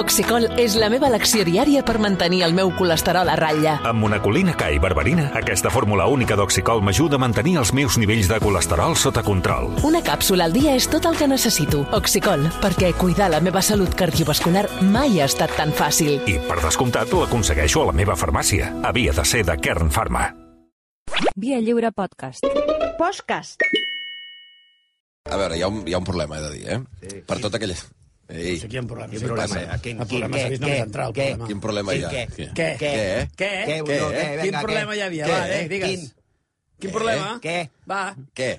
Oxicol és la meva elecció diària per mantenir el meu colesterol a ratlla. Amb monacolina K i berberina, aquesta fórmula única d'Oxicol m'ajuda a mantenir els meus nivells de colesterol sota control. Una càpsula al dia és tot el que necessito. Oxicol, perquè cuidar la meva salut cardiovascular mai ha estat tan fàcil. I, per descomptat, l'aconsegueixo a la meva farmàcia. Havia de ser de Kern Pharma. Via Lliure Podcast. Podcast. A veure, hi ha un, hi ha un problema, he de dir, eh? Sí, per tot aquell... Ei, hi ha un problema. Quin problema hi ha? El problema s'ha vist només entrar, el problema. quin problema hi ha? Què? Què? Què? Què? No? Quin problema hi havia? Va, eh, digues. Quin? Quin problema? Què? Va. Què?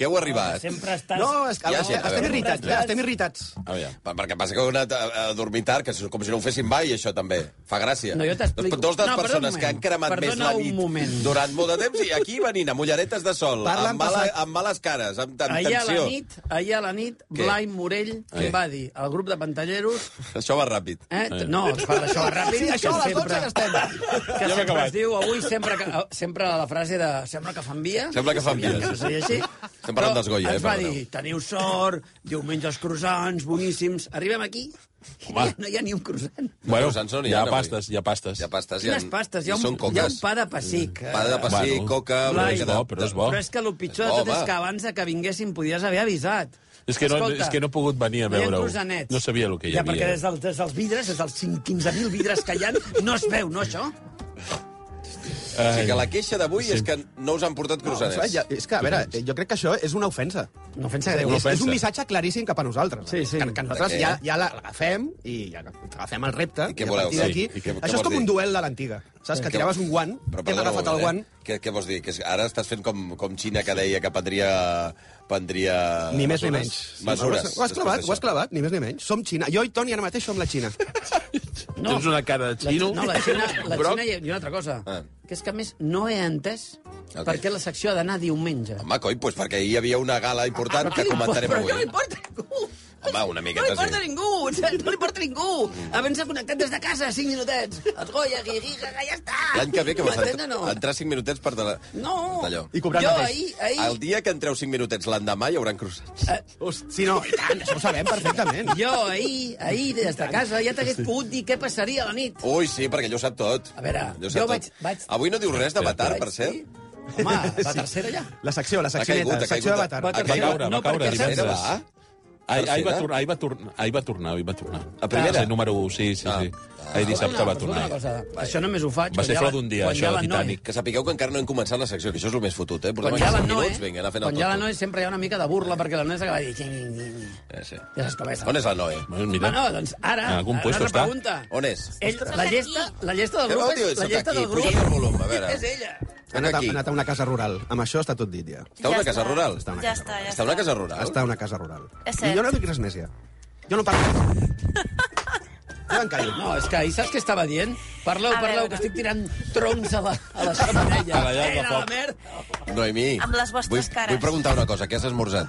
Què heu arribat? Sempre estàs... No, és que Ja, ja, sí, estem veure. irritats, ja, estem irritats. A veure, per- perquè passa que heu anat a, a dormir tard, que és com si no ho fessin mai, això també. Fa gràcia. No, jo t'explico. Dos de les No, persones que han cremat més Perdona la un nit moment. durant molt de temps i aquí venint amb ulleretes de sol, Parla amb, mala, passat. amb males cares, amb, amb Ahir a la tensió. nit, ahir a la nit, Què? Blai Morell Què? em va dir al grup de pantalleros... Això va ràpid. Eh? No, per això va ràpid. Sí, això a les que 12 ja estem. Que sempre es diu, avui sempre, que, sempre la frase de sembla que fan via. Sembla que fan via. Això seria així. Estem parlant Goya, eh, Ens va dir, teniu sort, diumenge els croissants, boníssims. Arribem aquí Home. no hi ha ni un croissant. Bueno, croissants no n'hi hi ha ha avui. pastes, hi ha pastes. Hi ha pastes. Hi ha, pastes? Hi ha, són un, hi ha un pa de pessic. Pa de pessic, Bueno. coca... Blai. És bo, però és bo. Però és que el pitjor de tot és que abans que vinguéssim podies haver avisat. És que, no, Escolta, és que no he pogut venir a no hi ha veure-ho. No sabia el que hi Ja, havia. perquè des, del, des dels vidres, des dels 5 15.000 vidres que hi ha, no es veu, no, això? O sigui que la queixa d'avui és que no us han portat No, croissanets. és, ja, és que, a veure, jo crec que això és una ofensa. No ofensa greu. Una És, és un missatge claríssim cap a nosaltres. Sí, sí. Que, que nosaltres què? ja, ja la- l'agafem i ja agafem el repte. I què a voleu? partir Sí. d'aquí... I què- què Això és com dir? un duel de l'antiga. Saps? Que Què- tiraves un guant, Però hem agafat el guant... Eh? Què, què vols dir? Que ara estàs fent com, com Xina, que deia que prendria... prendria Ni més ni menys. Mesures. Ho has clavat, ho has clavat, ni més ni menys. Som Xina. Jo i Toni ara mateix som la Xina. No, Tens una cara de la, xino. no, la Xina, la. Xina i una altra cosa, Ah. Que és que a més no he entès Ok. per què la secció ha d'anar diumenge. Home, coi, doncs perquè hi havia una gala important Però que què comentarem Però avui. què li importa a ningú? Home, una No miqueta li importa a sí. ningú, no li importa a ningú. Havent s'ha connectat des de casa, 5 minutets. Els Goya, guigui, gaga, ja està. L'any que ve que vas o no? entrar, entrar 5 minutets per... De la... No. D'allò. I cobrant jo ahir, ahir, El dia que entreu 5 minutets l'endemà hi haurà croissants. eh, Sí, no, i tant, això ho sabem perfectament. jo ahir, ahir, des de casa, ja t'hagués pogut dir què passaria a la nit. Ui, sí, perquè ell ho sap tot. A veure, jo tot. vaig- vaig- Avui no dius res de Batar, per cert? dir, Home, la tercera ja. La secció, la Ha caigut, ha secció caigut. Batar. Va Va tercera. caure, va No, caure perquè divendres. va? Ahir, ahir, va ahir, va ahir va tornar, ahir va tornar. A primera? Sí, número 1, sí, sí, Ah. sí. Ahir dissabte va tornar. una cosa, això només ho faig... Va quan ser ja flor d'un dia, això, de Titanic. Que sapigueu que encara no hem començat la secció, que això és el més fotut, eh? Portem Quan hi ha la 5 Noe, vinga, anar fent quan hi ha la. Noe sempre hi ha una mica de burla, perquè la Noe que va dir... Eh, sí. Ja saps com és. On és la Noe? Mira, Bueno, doncs ara, En algun una altra està. pregunta. On és? Ell, la, llesta, la llesta del grup és... La llesta del grup el volum, a veure. és ella. Ha anat, ha anat a una casa rural. Amb això està tot dit, ja. Està a una casa rural? Està una Ja casa està, ja Està a una casa rural? Està a una casa rural. És I cert. jo no dic res més, ja. Jo no parlo. Jo em callo. No, és que ahir saps què estava dient? Parleu, A parleu, veure. que estic tirant troncs a la, a la xamanella. A la llar de foc. merda. Noemí, Amb les vostres vull, cares. vull preguntar una cosa. Què has esmorzat?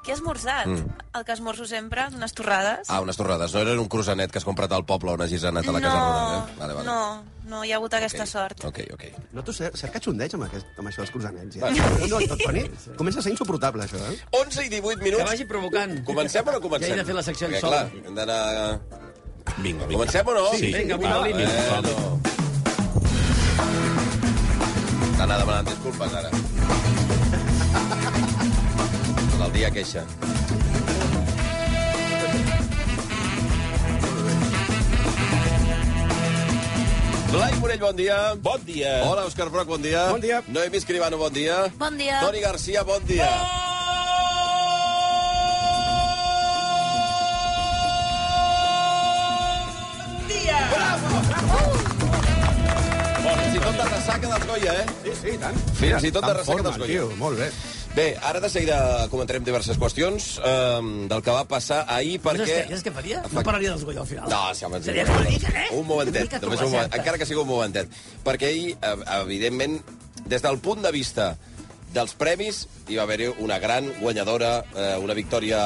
Què has esmorzat? Mm. El que esmorzo sempre, unes torrades. Ah, unes torrades. No era un croissanet que has comprat al poble on hagis anat a la casa no, rural, eh? Vale, vale. no, no hi ha hagut aquesta sort. Ok, ok. Noto cer cerca xundeig amb, aquest, amb això dels croissanets. Ja. No, no, Toni, comença a ser insuportable, això, eh? 11 i 18 Que minuts. vagi provocant. Comencem o no comencem? Ja he de fer la secció Perquè, sol. clar, hem d'anar... vinga, vinga. Comencem o no? Sí. Vinga, avui Va, no límit. eh, Bueno. T'anà demanant disculpes, ara. El dia queixa. Blai Morell, bon dia. Bon dia. Hola, Òscar Broc, bon dia. Bon dia. Noemi Escribano, bon dia. Bon dia. Toni Garcia, bon dia. Fins i tot de ressaca dels Goya, eh? Sí, sí, tant. Fins i tot de ressaca dels Goya. tio, molt bé. Bé, ara de seguida comentarem diverses qüestions um, del que va passar ahir, perquè... què, saps què faria? No parlaria dels Goya al final. No, sí, home, sí. Seria com una mica, eh? Un momentet, només un moment, encara que sigui un momentet. Perquè ahir, evidentment, des del punt de vista dels premis, hi va haver-hi una gran guanyadora, eh, una victòria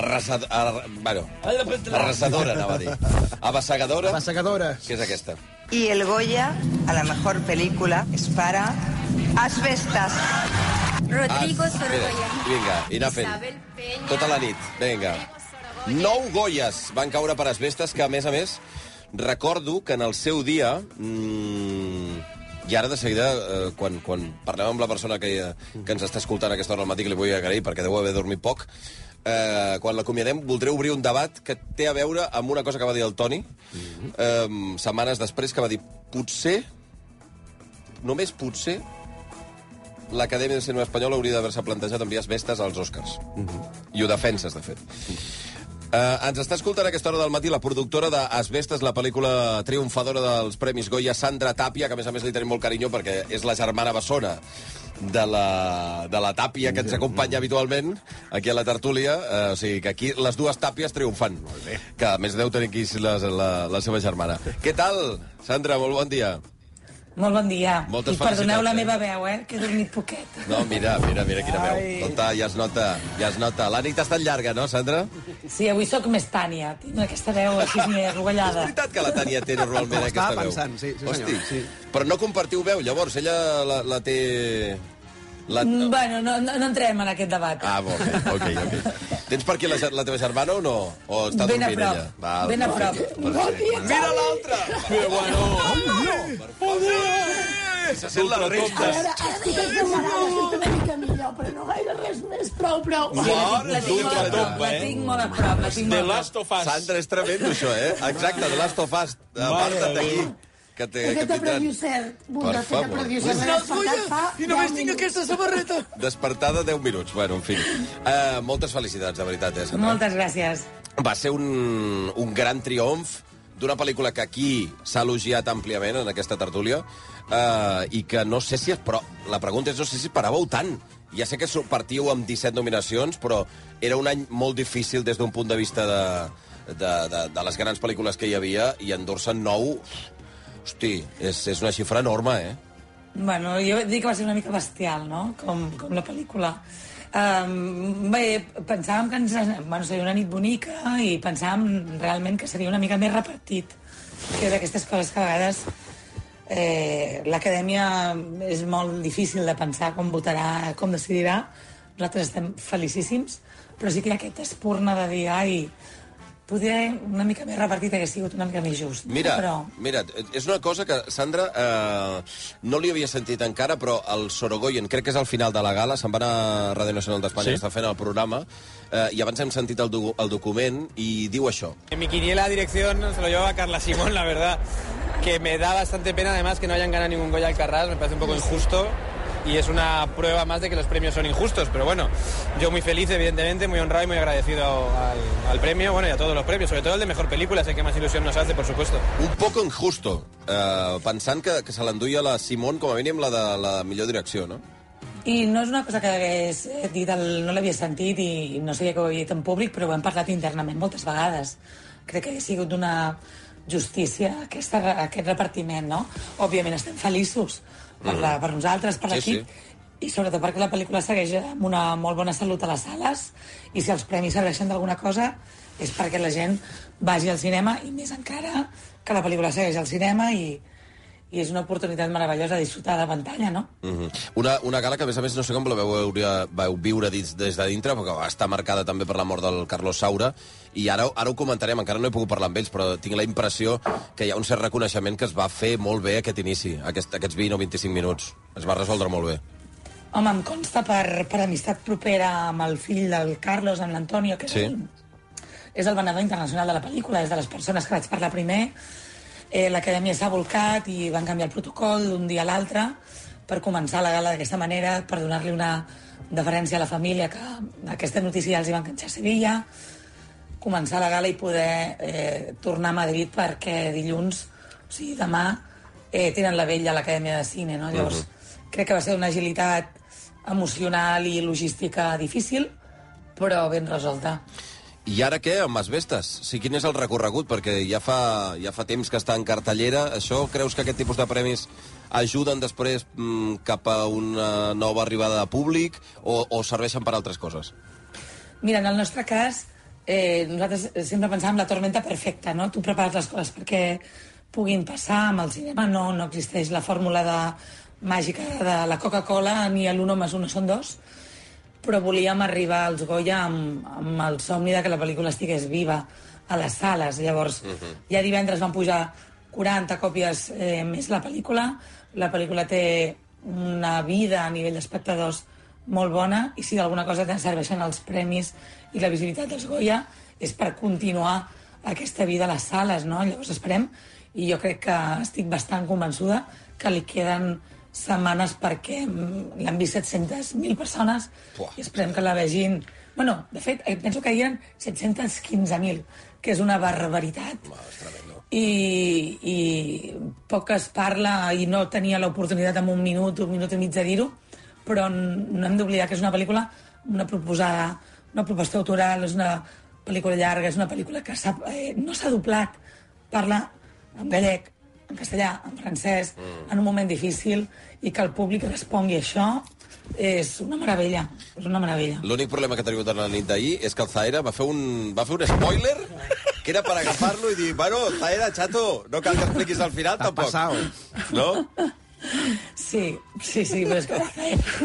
arrasad... Ar... Bueno, arrasadora, anava a dir. Abassegadora, La segadora. que és aquesta. Y el Goya a la mejor película es para Asbestas. Rodrigo mira, Vinga, i anar fent. Tota la nit, vinga. Nou Goyes van caure per asbestes que, a més a més, recordo que en el seu dia... Mmm, i ara, de seguida, eh, quan, quan parlem amb la persona que, que ens està escoltant a aquesta hora al matí, que li vull agrair perquè deu haver dormit poc, eh, quan l'acomiadem, voldré obrir un debat que té a veure amb una cosa que va dir el Toni, eh, setmanes després, que va dir, potser, només potser, l'Acadèmia de Cinema Espanyol hauria d'haver-se plantejat enviar asbestes als Oscars. I ho defenses, de fet. Uh, ens està escoltant a aquesta hora del matí la productora d'Asbestes, la pel·lícula triomfadora dels Premis Goya, Sandra Tàpia, que a més a més li tenim molt carinyo perquè és la germana bessona de la, de la Tàpia que ens acompanya habitualment aquí a la tertúlia. Uh, o sigui que aquí les dues Tàpies triomfant. Bé. Que a més deu tenir aquí la, la, la seva germana. Què tal, Sandra? Molt bon dia. Molt bon dia. Moltes I perdoneu la eh? meva veu, eh? Que he dormit poquet. No, mira, mira, mira quina veu. Tota, ja es nota, ja es nota. La nit ha estat llarga, no, Sandra? Sí, avui sóc més Tània. Tinc aquesta veu així més És arrogallada. veritat que la Tània té normalment aquesta Estava veu. pensant, sí, sí, senyor, Hosti, sí. però no compartiu veu, llavors, ella la, la té... La... Mm, Bueno, no, no, no entrem en aquest debat. Ah, bo, ok, ok, ok. Tens per aquí la, la teva germana o no? O està Ben a dormint prop. ella? Val, Ben a prop. perfecte. Mira l'altra! Però bueno... Se sent les restes. Estic esdevenada, estic una mica millor, però no gaire res més. Prou, prou. Sí, la, tinc, la, tinc, la tinc molt a prop, la tinc The molt a Last prop. of Us. Sandra, és tremendo, això, eh? Exacte, The Last of Us. Aparta't d'aquí. Que té, Aquest de capitán. producer, Per Bunda, de favor. producer, despertat fa I només 10 tinc aquesta samarreta. Despertada 10 minuts. Bueno, en fi. Uh, moltes felicitats, de veritat, eh, Sandra? Moltes gràcies. Va ser un, un gran triomf d'una pel·lícula que aquí s'ha elogiat àmpliament en aquesta tertúlia uh, i que no sé si... Es, però la pregunta és no sé si esperàveu tant. Ja sé que partíeu amb 17 nominacions, però era un any molt difícil des d'un punt de vista de, de, de, de les grans pel·lícules que hi havia i endur-se 9... Hosti, és, és una xifra enorme, eh? Bueno, jo dic que va ser una mica bestial, no?, com, com la pel·lícula. Um, bé, pensàvem que ens, bueno, seria una nit bonica i pensàvem realment que seria una mica més repartit, que d'aquestes coses que a vegades eh, l'acadèmia és molt difícil de pensar com votarà, com decidirà. Nosaltres estem felicíssims, però sí que hi ha aquesta espurna de dir, ai, poder una mica més repartit hagués sigut una mica més just. no? Mira, Però... mira, és una cosa que, Sandra, eh, no li havia sentit encara, però el Sorogoyen, crec que és al final de la gala, se'n va anar a Ràdio Nacional d'Espanya, Sí. sí? està fent el programa, eh, i abans hem sentit el, do el document, i diu això. En mi quiniela dirección se lo llevaba Carla Simón, la verdad, que me da bastante pena además que no hayan ganado ningún Goya Alcarrás, me parece un poco injusto y es una prueba más de que los premios son injustos, pero bueno, yo muy feliz, evidentemente, muy honrado y muy agradecido al, al premio, bueno, y a todos los premios, sobre todo el de Mejor Película, sé que más ilusión nos hace, por supuesto. Un poco injusto, eh, pensant que, que se l'enduia la Simón, com a mínim la de la millor direcció, no? I no és una cosa que hagués dit, el, no l'havia sentit i no sé que ho havia dit en públic, però ho hem parlat internament moltes vegades. Crec que hauria sigut d'una justícia aquesta, aquest repartiment, no? Òbviament estem feliços per, la, per nosaltres, per Sí, l'equip, i sobretot perquè la pel·lícula segueix amb una molt bona salut a les sales i si els premis serveixen d'alguna cosa és perquè la gent vagi al cinema i més encara que la pel·lícula segueix al cinema i, i és una oportunitat meravellosa de disfrutar de la pantalla, no? Mm -hmm. una, una gala que, a més a més, no sé com la veu, veu viure dins, des de dintre, perquè va estar marcada també per la mort del Carlos Saura, i ara, ara ho comentarem, encara no he pogut parlar amb ells, però tinc la impressió que hi ha un cert reconeixement que es va fer molt bé aquest inici, aquest, aquests 20 o 25 minuts. Es va resoldre molt bé. Home, em consta per, per amistat propera amb el fill del Carlos, amb l'Antonio, que Sí. és, el, és el venedor internacional de la pel·lícula, és de les persones que vaig parlar primer. Eh, L'acadèmia s'ha volcat i van canviar el protocol d'un dia a l'altre per començar la gala d'aquesta manera, per donar-li una deferència a la família, que aquesta notícia ja els hi va enganxar a Sevilla, començar la gala i poder eh, tornar a Madrid perquè dilluns, o sigui, demà, eh, tenen la vella a l'Acadèmia de Cine, no? Llavors, crec que va ser una agilitat emocional i logística difícil, però ben resolta. I ara què, amb Asbestes? O sigui, quin és el recorregut? Perquè ja fa, ja fa temps que està en cartellera. Això creus que aquest tipus de premis ajuden després mm, cap a una nova arribada de públic o, o serveixen per altres coses? Mira, en el nostre cas, eh, nosaltres sempre pensàvem la tormenta perfecta, no? Tu prepares les coses perquè puguin passar amb el cinema, no, no existeix la fórmula de, màgica de la Coca-Cola ni l'uno més uno són dos, però volíem arribar als Goya amb, amb el somni de que la pel·lícula estigués viva a les sales. Llavors, ja divendres van pujar 40 còpies eh, més la pel·lícula. La pel·lícula té una vida a nivell d'espectadors molt bona i si d'alguna cosa te serveixen els premis i la visibilitat dels Goya és per continuar aquesta vida a les sales, no? Llavors esperem, i jo crec que estic bastant convençuda que li queden setmanes perquè mm, l'han vist 700.000 persones Buah. i esperem que la vegin... Bueno, de fet, eh, penso que hi eren 715.000, que és una barbaritat. I, i poc es parla i no tenia l'oportunitat en un minut, un minut i mig de dir-ho, però no hem d'oblidar que és una pel·lícula, una proposada, una proposta autoral, és una pel·lícula llarga, és una pel·lícula que eh, no s'ha doblat, parla en gallec, en castellà, en francès, mm. en un moment difícil, i que el públic respongui això és una meravella, és una meravella. L'únic problema que teniu de la nit d'ahir és que el Zaera va fer un, va fer un spoiler que era per agafar-lo i dir, bueno, Zaera, chato, no cal que expliquis al final, tampoc. passao. No? Sí, sí, sí, però és que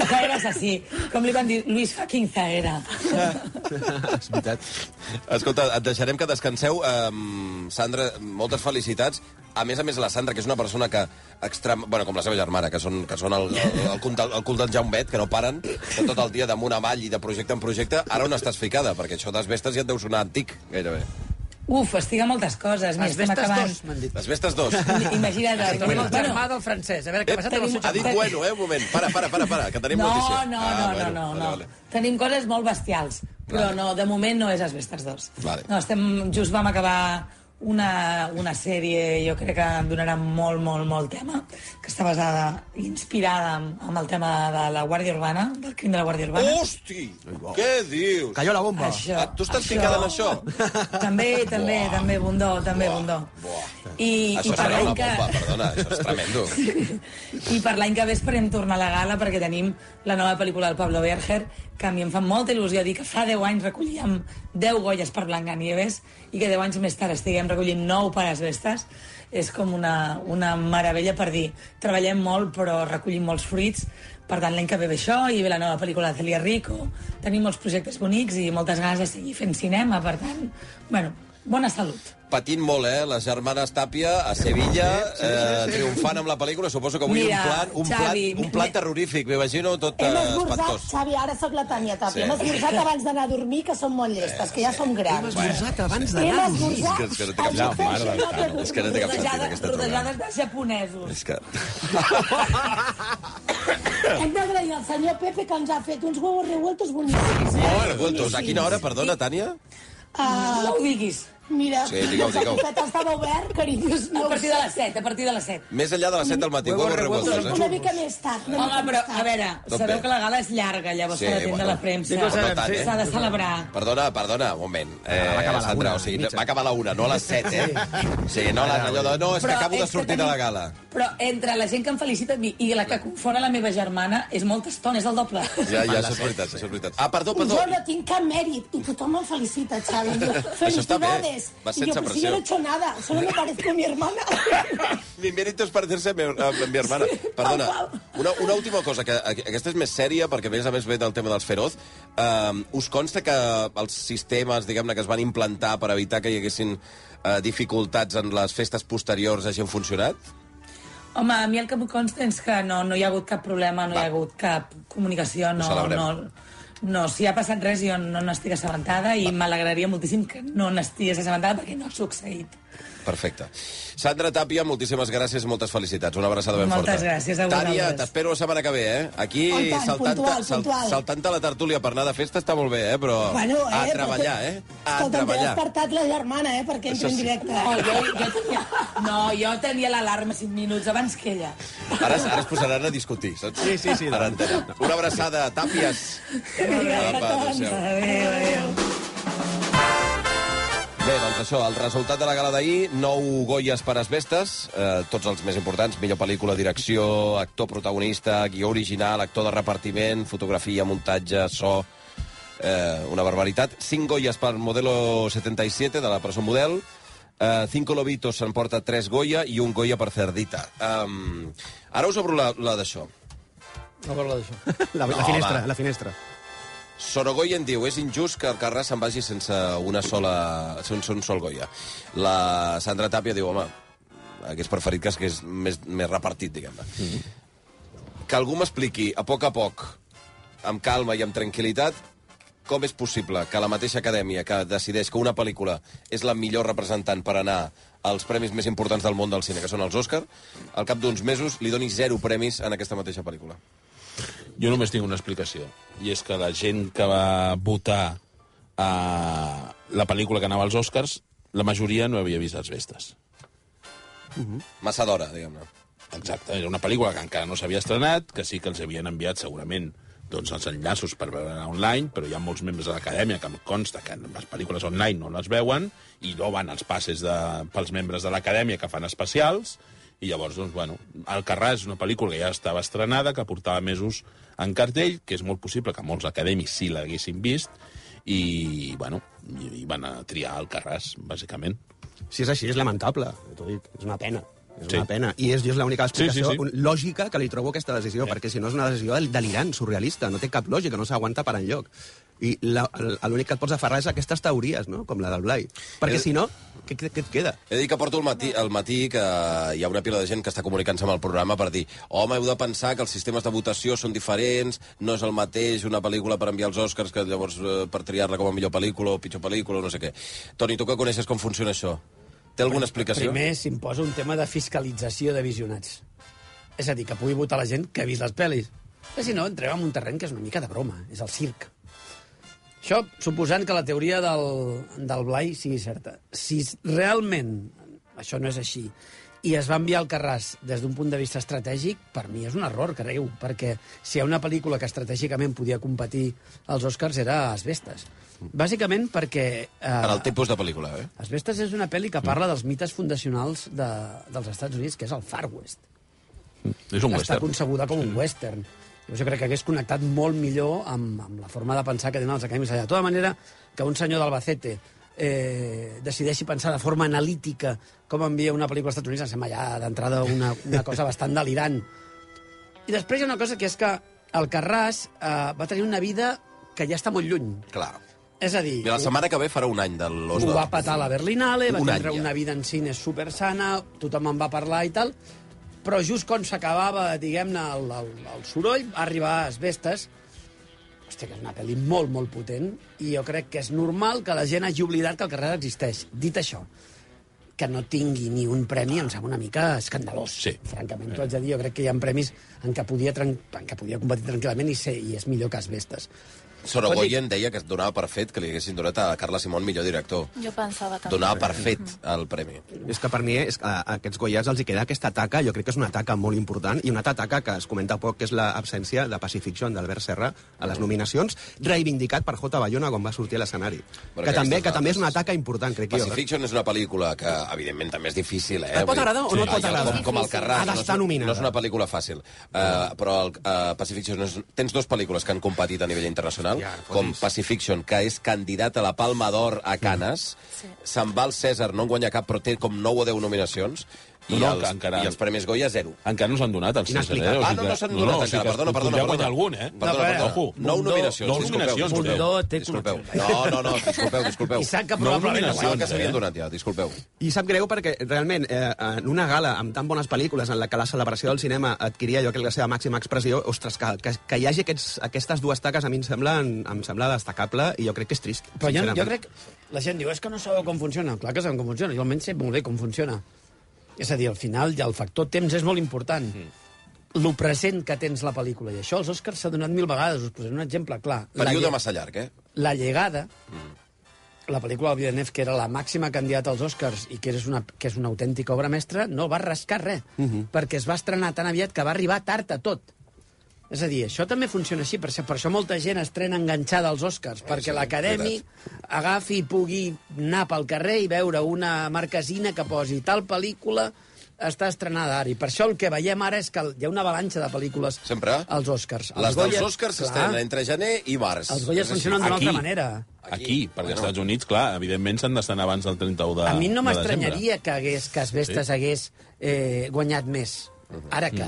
Zaera és així, com li van dir, Luis fucking Zaera. és veritat. Escolta, et deixarem que descanseu. Um, Sandra, moltes felicitats. A més a més, la Sandra, que és una persona que... Extrem... Bueno, com la seva germana, que són, que són el, el, el, cul del- el cul del Jaumet, que no paren de tot el dia damunt avall i de projecte en projecte. Ara on estàs ficada? Perquè això d'Asbestes ja et deu sonar antic, gairebé. Uf, estic a moltes coses. Mira, estem Asbestes acabant... dos, m'han dit. Asbestes 2. Imagina't. Tenim el bueno, germà del francès. A veure què ha passat amb el seu Ha dit bueno, eh? Un moment. Para, para, para, para que tenim no, notícia. no, Ah, no, bueno, no, no, vale, no. vale. Tenim coses molt bestials, però Vale. no, de moment no és Asbestes 2. Vale. No, estem, just vam acabar una, una sèrie, jo crec que em donarà molt, molt, molt tema, que està basada, inspirada amb, el tema de la Guàrdia Urbana, del crim de la Guàrdia Urbana. Hosti! Què dius? Cayó la bomba. Això, Ah, tu estàs ficada en això? També, també, Buah. també, Bundó, també, Buah, Bundó. buah. I, Això i per serà l'any una que... bomba, perdona, això és tremendo. I per l'any que ve esperem tornar a la gala perquè tenim la nova pel·lícula del Pablo Berger, que a mi em fa molta il·lusió dir que fa 10 anys recollíem 10 golles per Blancanieves i que 10 anys més tard estiguem recollint 9 per Asbestes. És com una, una meravella per dir treballem molt però recollim molts fruits per tant l'any que ve ve això i ve la nova pel·lícula de Celia Rico tenim molts projectes bonics i moltes ganes de seguir fent cinema per tant, bueno, bona salut Patint molt, eh? Les germanes Tàpia a Sevilla, eh, triomfant amb la pel·lícula. Suposo que avui Mira, un plan, un, Xavi, plan, un plan terrorífic. M'imagino tot Hem eh, espantós. Xavi, ara sóc la Tània Tàpia. Sí. Hem esmorzat abans d'anar a dormir, que som molt llestes, que ja som grans. esmorzat abans Hem d'anar a dormir. esmorzat... És que- és que no té cap sentit. És que no té cap sentit, rodejades, aquesta trobada. rodejades de japonesos És que... Hem d'agrair al senyor Pepe que ens ha fet uns huevos revueltos boníssims. Oh, revueltos. A quina hora, perdona, Tània? Uh, no ho diguis mira, Sí, digueu, el digueu. bufet estava obert, carinyos. a partir de les 7, a partir de les 7 Més enllà de les 7 del matí. Huevos Huevos revueltos. Una eh? mica més tard. Una Home, però, més tard. a veure, Tot sabeu bé. que la gala és llarga, llavors Sí, s'ha d'atendre bueno. la premsa. Dic, no tant, eh? S'ha de celebrar. Perdona, perdona, un moment. Eh, va acabar a la Sandra, una, o sigui, mitja. va acabar a la una, no a les 7, eh? Sí, no, la, allò de, no, és que Però acabo de que sortir de la gala. Però entre la gent que em felicita a mi i la que confon a la meva germana és molta estona, és el doble. Ja, ja, això és veritat, això és veritat. Ah, perdó, perdó. Jo no tinc cap mèrit i tothom em felicita, Xavi. Felicidades. Va I sense jo, pues si yo no he hecho nada, solo me parezco a mi hermana. Mi mérito es parecerse a mi, a mi hermana. Perdona, una, una última cosa, que aqu- aquesta és més sèria, perquè a més a més ve del tema dels feroz. Uh, us consta que els sistemes, diguem-ne, que es van implantar per evitar que hi haguessin uh, dificultats en les festes posteriors hagin funcionat? Home, a mi el que em consta és que no, no hi ha hagut cap problema, no Va. hi ha hagut cap comunicació, Ho no, celebrem. no, no, si ha passat res jo no n'estic assabentada i m'alegraria moltíssim que no n'estigués assabentada perquè no ha succeït. Perfecte. Sandra Tàpia, moltíssimes gràcies i moltes felicitats. Una abraçada ben Moltes forta. gràcies a Tània, vosaltres. t'espero la setmana que ve, eh? Aquí Oh, tant, saltant, puntual, sal, puntual. saltant la tertúlia per anar de festa està molt bé, eh? Però Bueno, eh, a però treballar, tu- eh? A Escolta, t'he treballar. despertat la germana, eh, perquè entri en sí. directe. No, jo, jo tenia, no, jo tenia l'alarma 5 minuts abans que ella. Ara, ara es posaran a discutir, saps? Sí, sí, sí, Ara doncs. entenem. Una abraçada, Tàpies. Apa, petons. adéu-siau. Adéu, adéu. Bé, doncs això, el resultat de la gala d'ahir, nou Goyes per Asbestes, eh, tots els més importants, millor pel·lícula, direcció, actor protagonista, guió original, actor de repartiment, fotografia, muntatge, so... Eh, una barbaritat. Cinc Goyes per Modelo 77, de la presó Model. Eh, Cinco Lobitos s'emporta tres Goya i un Goya per Cerdita. Um, ara us obro la, la d'això. No parla d'això. La, No, la finestra, home. la finestra. Sorogoyen diu, és injust que el Carràs se'n vagi sense una sola... sense un sol Goya. La Sandra Tàpia diu, home, hagués preferit que és més, més repartit, diguem-ne. Mm -hmm. Que algú m'expliqui, a poc a poc, amb calma i amb tranquil·litat, com és possible que la mateixa acadèmia que decideix que una pel·lícula és la millor representant per anar als premis més importants del món del cine, que són els Òscar, al cap d'uns mesos li doni zero premis en aquesta mateixa pel·lícula. Jo només tinc una explicació, i és que la gent que va votar a la pel·lícula que anava als Oscars, la majoria no havia vist les vestes. Uh -huh. Massa d'hora, diguem-ne. Exacte, era una pel·lícula que encara no s'havia estrenat, que sí que els havien enviat segurament doncs, els enllaços per veure online, però hi ha molts membres de l'acadèmia que em consta que les pel·lícules online no les veuen, i no van els passes de, pels membres de l'acadèmia que fan especials, i llavors, doncs, bueno, Alcarràs és una pel·lícula que ja estava estrenada, que portava mesos en cartell, que és molt possible que molts acadèmics sí l'haguessin vist, i, bueno, i, i van a triar Alcarràs, bàsicament. Si és així, és lamentable, t'ho dic, és una pena. És Sí. una pena. I és, és l'única explicació Sí, sí, sí. lògica que li trobo a aquesta decisió, perquè si no és una decisió delirant, surrealista, no té cap lògica, no s'aguanta per enlloc. I l'únic que et pots aferrar és a aquestes teories, no? com la del Blai. Perquè És- si no, què, què, què et queda? He dir que porto el matí, el matí que hi ha una pila de gent que està comunicant-se amb el programa per dir home, heu de pensar que els sistemes de votació són diferents, no és el mateix una pel·lícula per enviar els Oscars que llavors eh, per triar-la com a millor pel·lícula o pitjor pel·lícula o no sé què. Toni, tu que coneixes com funciona això? Té alguna explicació? Primer s'imposa un tema de fiscalització de visionats. És a dir, que pugui votar la gent que ha vist les pel·lis. Perquè si no, entrem en un terreny que és una mica de broma, és el circ. Això suposant que la teoria del, del Blai sigui certa. Si realment això no és així i es va enviar al Carràs des d'un punt de vista estratègic, per mi és un error greu, perquè si hi ha una pel·lícula que estratègicament podia competir als Oscars era Asbestes. Bàsicament perquè... Eh, Per al tipus de pel·lícula, eh? Asbestes és una pel·li que parla dels mites fundacionals de, dels Estats Units, que és el Far West. És un Està western. concebuda com un western. Jo crec que hagués connectat molt millor amb, amb la forma de pensar que tenen els acadèmics allà. De tota manera, que un senyor d'Albacete eh, decideixi pensar de forma analítica com envia una pel·lícula als Estats Units, em sembla ja d'entrada una, una cosa bastant delirant. I després hi ha una cosa que és que el Carràs eh, va tenir una vida que ja està molt lluny. Clar. És a dir... I la setmana que ve farà un any de l'Os Ho va patar a la Berlinale, va tindre any ja. una vida en cine super sana, tothom en va parlar i tal, però just quan s'acabava, diguem-ne, el, el, el soroll, va arribar a Asbestes, hòstia, que és una pel·li molt, molt potent, i jo crec que és normal que la gent hagi oblidat que el carrer existeix. Dit això, que no tingui ni un premi em sembla una mica escandalós. Sí. Francament, t'ho haig de dir, jo crec que hi ha premis en què podia, en què podia competir tranquil·lament i, ser, i és millor que Asbestes. Sorogoyen deia que es donava per fet que li haguessin donat a Carla Simón millor director. Jo pensava també. Donava per fet el premi. És que per mi és que a aquests Goyas els hi queda aquesta taca, jo crec que és una taca molt important, i una altra taca que es comenta poc, que és l'absència de Pacifiction d'Albert Serra a les nominacions, reivindicat per J. Bayona quan va sortir a l'escenari. Que també, que també és una taca important, crec que jo. Pacifiction és una pel·lícula que, evidentment, també és difícil, eh? Et pot agradar o no et pot agradar? Com, com el Carràs. Ha d'estar no, és- nominada. no és una pel·lícula fàcil. Uh, però el, uh, Pacifiction és... Tens dues pel·lícules que han competit a nivell internacional, Ja, com. Pacifiction, que és candidat a la Palma d'Or a Canes. Sí. Se'n va al César, no en guanya cap, però té com 9 o 10 nominacions. I, No, no, els, encara- I els Premis Goya, zero. Encara no s'han donat els César, eh? Ah, no, no s'han donat encara, perdona, perdona, Podria perdona. guanyar algun, eh? Perdona, No, perdona. ojo. Nou Bundó. nominacions, Nou disculpeu. nominacions, disculpeu. Bundó té disculpeu. No, no, no, disculpeu, disculpeu. I sap que No probablement... Pensava que s'havien eh? donat ja, disculpeu. I sap greu perquè realment eh, en una gala amb tan bones pel·lícules en la que la celebració del cinema adquiria jo crec la seva màxima expressió, ostres, que, que, que hi hagi aquests, aquestes dues taques a mi em sembla, em sembla destacable i jo crec que és trist. Però jo, jo crec... La gent diu, és que no sabeu com funciona. Clar que sabem com funciona. Jo almenys sé molt bé com funciona. És a dir, al final ja el factor temps és molt important. Mm. Lo present que tens la pel·lícula. I això als Oscars s'ha donat mil vegades. Us posaré un exemple clar. Període massa llarg, eh? La llegada, la pel·lícula del Villeneuve, que era la màxima candidata als Oscars i que és una, que és una autèntica obra mestra, no va rascar res, perquè es va estrenar tan aviat que va arribar tard a tot. És a dir, això també funciona així, per, això- per això molta gent estrena enganxada als Oscars, perquè sí, l'acadèmic agafi i pugui anar pel carrer i veure una marquesina que posi tal pel·lícula està estrenada ara. I per això el que veiem ara és que hi ha una avalanxa de pel·lícules Sempre? als Oscars. Les Els dels Oscars s'estrenen entre gener i març. Els Goya així. funcionen d'una Aquí. altra manera. Aquí, perquè als Estats Units, clar, evidentment s'han d'estrenar abans del 31 de A mi no m'estranyaria que, hagués, que Asbestes Sí. hagués eh, guanyat més. Ara que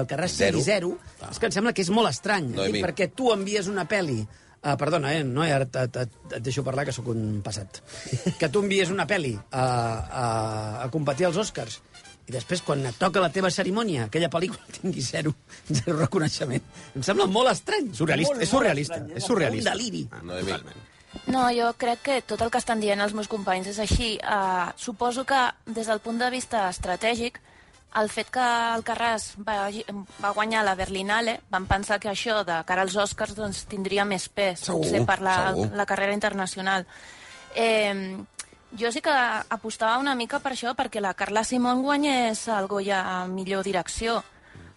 el Carràs Zero. sigui zero, és que em sembla que és molt estrany. Noemi. I perquè tu envies una pel·li Uh, perdona, eh? No, ara et, et, et deixo parlar, que sóc un passat. Que tu envies una pel·li a, a, a competir als Oscars i després, quan et toca la teva cerimònia, aquella pel·lícula tingui zero, zero reconeixement. Em sembla molt estrany. Surrealista, molt, és surrealista, molt estrany, és surrealista. Un deliri. Ah, No, No, jo crec que tot el que estan dient els meus companys és així. Uh, suposo que, des del punt de vista estratègic, el fet que el Carràs va, va guanyar la Berlinale, van pensar que això, de cara als Oscars, doncs, tindria més pes, Segur, potser per la, segur. la carrera internacional. Eh, jo sí que apostava una mica per això, perquè la Carla Simón guanyés el Goya a millor direcció.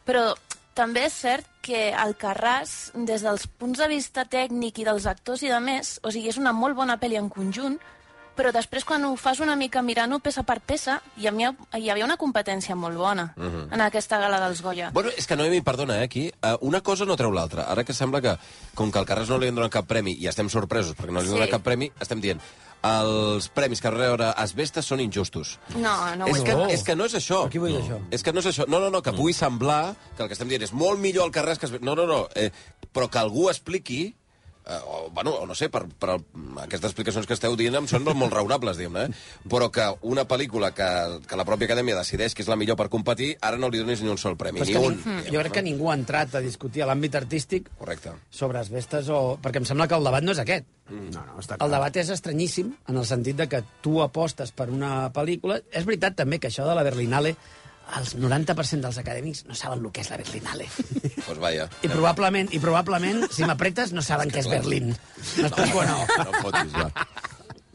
Però també és cert que el Carràs, des dels punts de vista tècnic i dels actors i de més, o sigui, és una molt bona pel·li en conjunt, però després quan ho fas una mica mirant-ho peça per peça, hi havia, hi havia una competència molt bona Mhm. en aquesta gala dels Goya. Bueno, és que Noemi, perdona, eh, aquí, uh, una cosa no treu l'altra. Ara que sembla que, com que al Carràs no li han donat cap premi, i estem sorpresos perquè no li han Sí. donat cap premi, estem dient els premis que rebre Asbestes són injustos. No, no ho és, que, és que no és això. Aquí vull dir això. És que no és això. No, no, no, que pugui semblar que el que estem dient és molt millor el Carràs que Asbestes. No, no, no. Eh, però que algú expliqui eh, o, bueno, o no sé, per, per el- aquestes explicacions que esteu dient em són molt raonables, diguem-ne, eh? però que una pel·lícula que, que la pròpia acadèmia decideix que és la millor per competir, ara no li donis ni un sol premi, ni un. ni- Jo crec que ningú ha entrat a discutir a l'àmbit artístic Correcte. sobre asbestes o... Perquè em sembla que el debat no és aquest. No, no, està El debat és estranyíssim en el sentit de que tu apostes per una pel·lícula. És veritat també que això de la Berlinale els 90% dels acadèmics no saben el que és la Berlinale. Pues vaya. I probablement, i probablement si m'apretes, no saben què és Berlín. M'explico o no? No fotis, ja.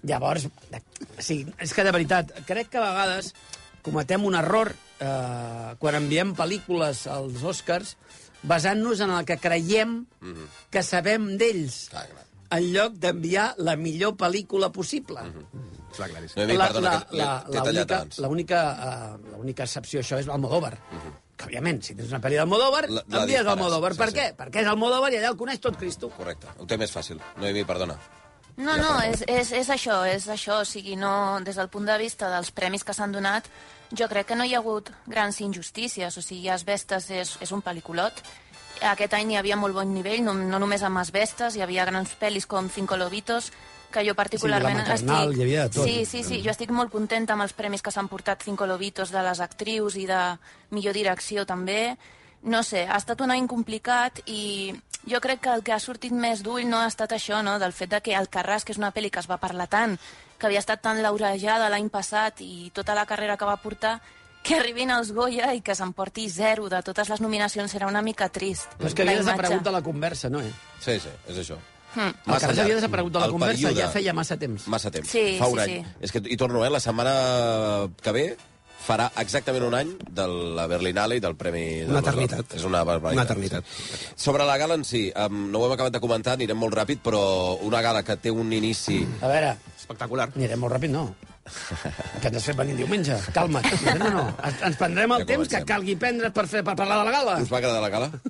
Llavors, sí, és que de veritat, crec que a vegades cometem un error eh, quan enviem pel·lícules als Oscars basant-nos en el que creiem Mhm. que sabem d'ells, en lloc d'enviar la millor pel·lícula possible. Clar, claríssim. Noemi, perdona, la- que la- t'he tallat l'única- abans. L'única uh, l'única excepció a això és Almodóvar. Que, òbviament, si tens una pel·li d'Almodóvar, La- la envies Almodóvar. sí, per sí. què? Perquè és Almodóvar i allà el coneix tot Cristo. Correcte, ho té més fàcil. Noemi, perdona. No, no, és, és, és això, és això. O sigui, no, des del punt de vista dels premis que s'han donat, jo crec que no hi ha hagut grans injustícies. O sigui, Asbestes és, és un pel·lículot. Aquest any hi havia molt bon nivell, no, no només amb Asbestes, hi havia grans pel·lis com Cinco Lobitos, que jo particularment Sí, maternal, estic... hi havia de tot. Sí, sí, sí, jo estic molt contenta amb els premis que s'han portat Cinco Lobitos de les actrius i de millor direcció també. No sé, ha estat un any complicat i jo crec que el que ha sortit més d'ull no ha estat això, no? del fet de que El Carràs, que és una pel·li que es va parlar tant, que havia estat tan laurejada l'any passat i tota la carrera que va portar, que arribin als Goya i que s'emporti zero de totes les nominacions serà una mica trist. Però és que havia desaparegut de la conversa, no, eh? Sí, sí, és això. Hmm. El Carràs havia desaparegut de la El conversa període- ja feia massa temps. Massa temps. Sí, Fa un sí, any. sí. És que, I torno, eh? La setmana que ve farà exactament un any de la Berlinale i del Premi... Una Oscar. eternitat. És una barbaritat. Una eternitat. Sobre la gala en si, um, no ho hem acabat de comentar, anirem molt ràpid, però una gala que té un inici... A veure, Espectacular. anirem molt ràpid, no. Que ens has fet venir diumenge. Calma't. No, no. Ens, ens prendrem el Ja temps que comencem. calgui prendre per, fer, per parlar de la gala. Us va agradar la gala?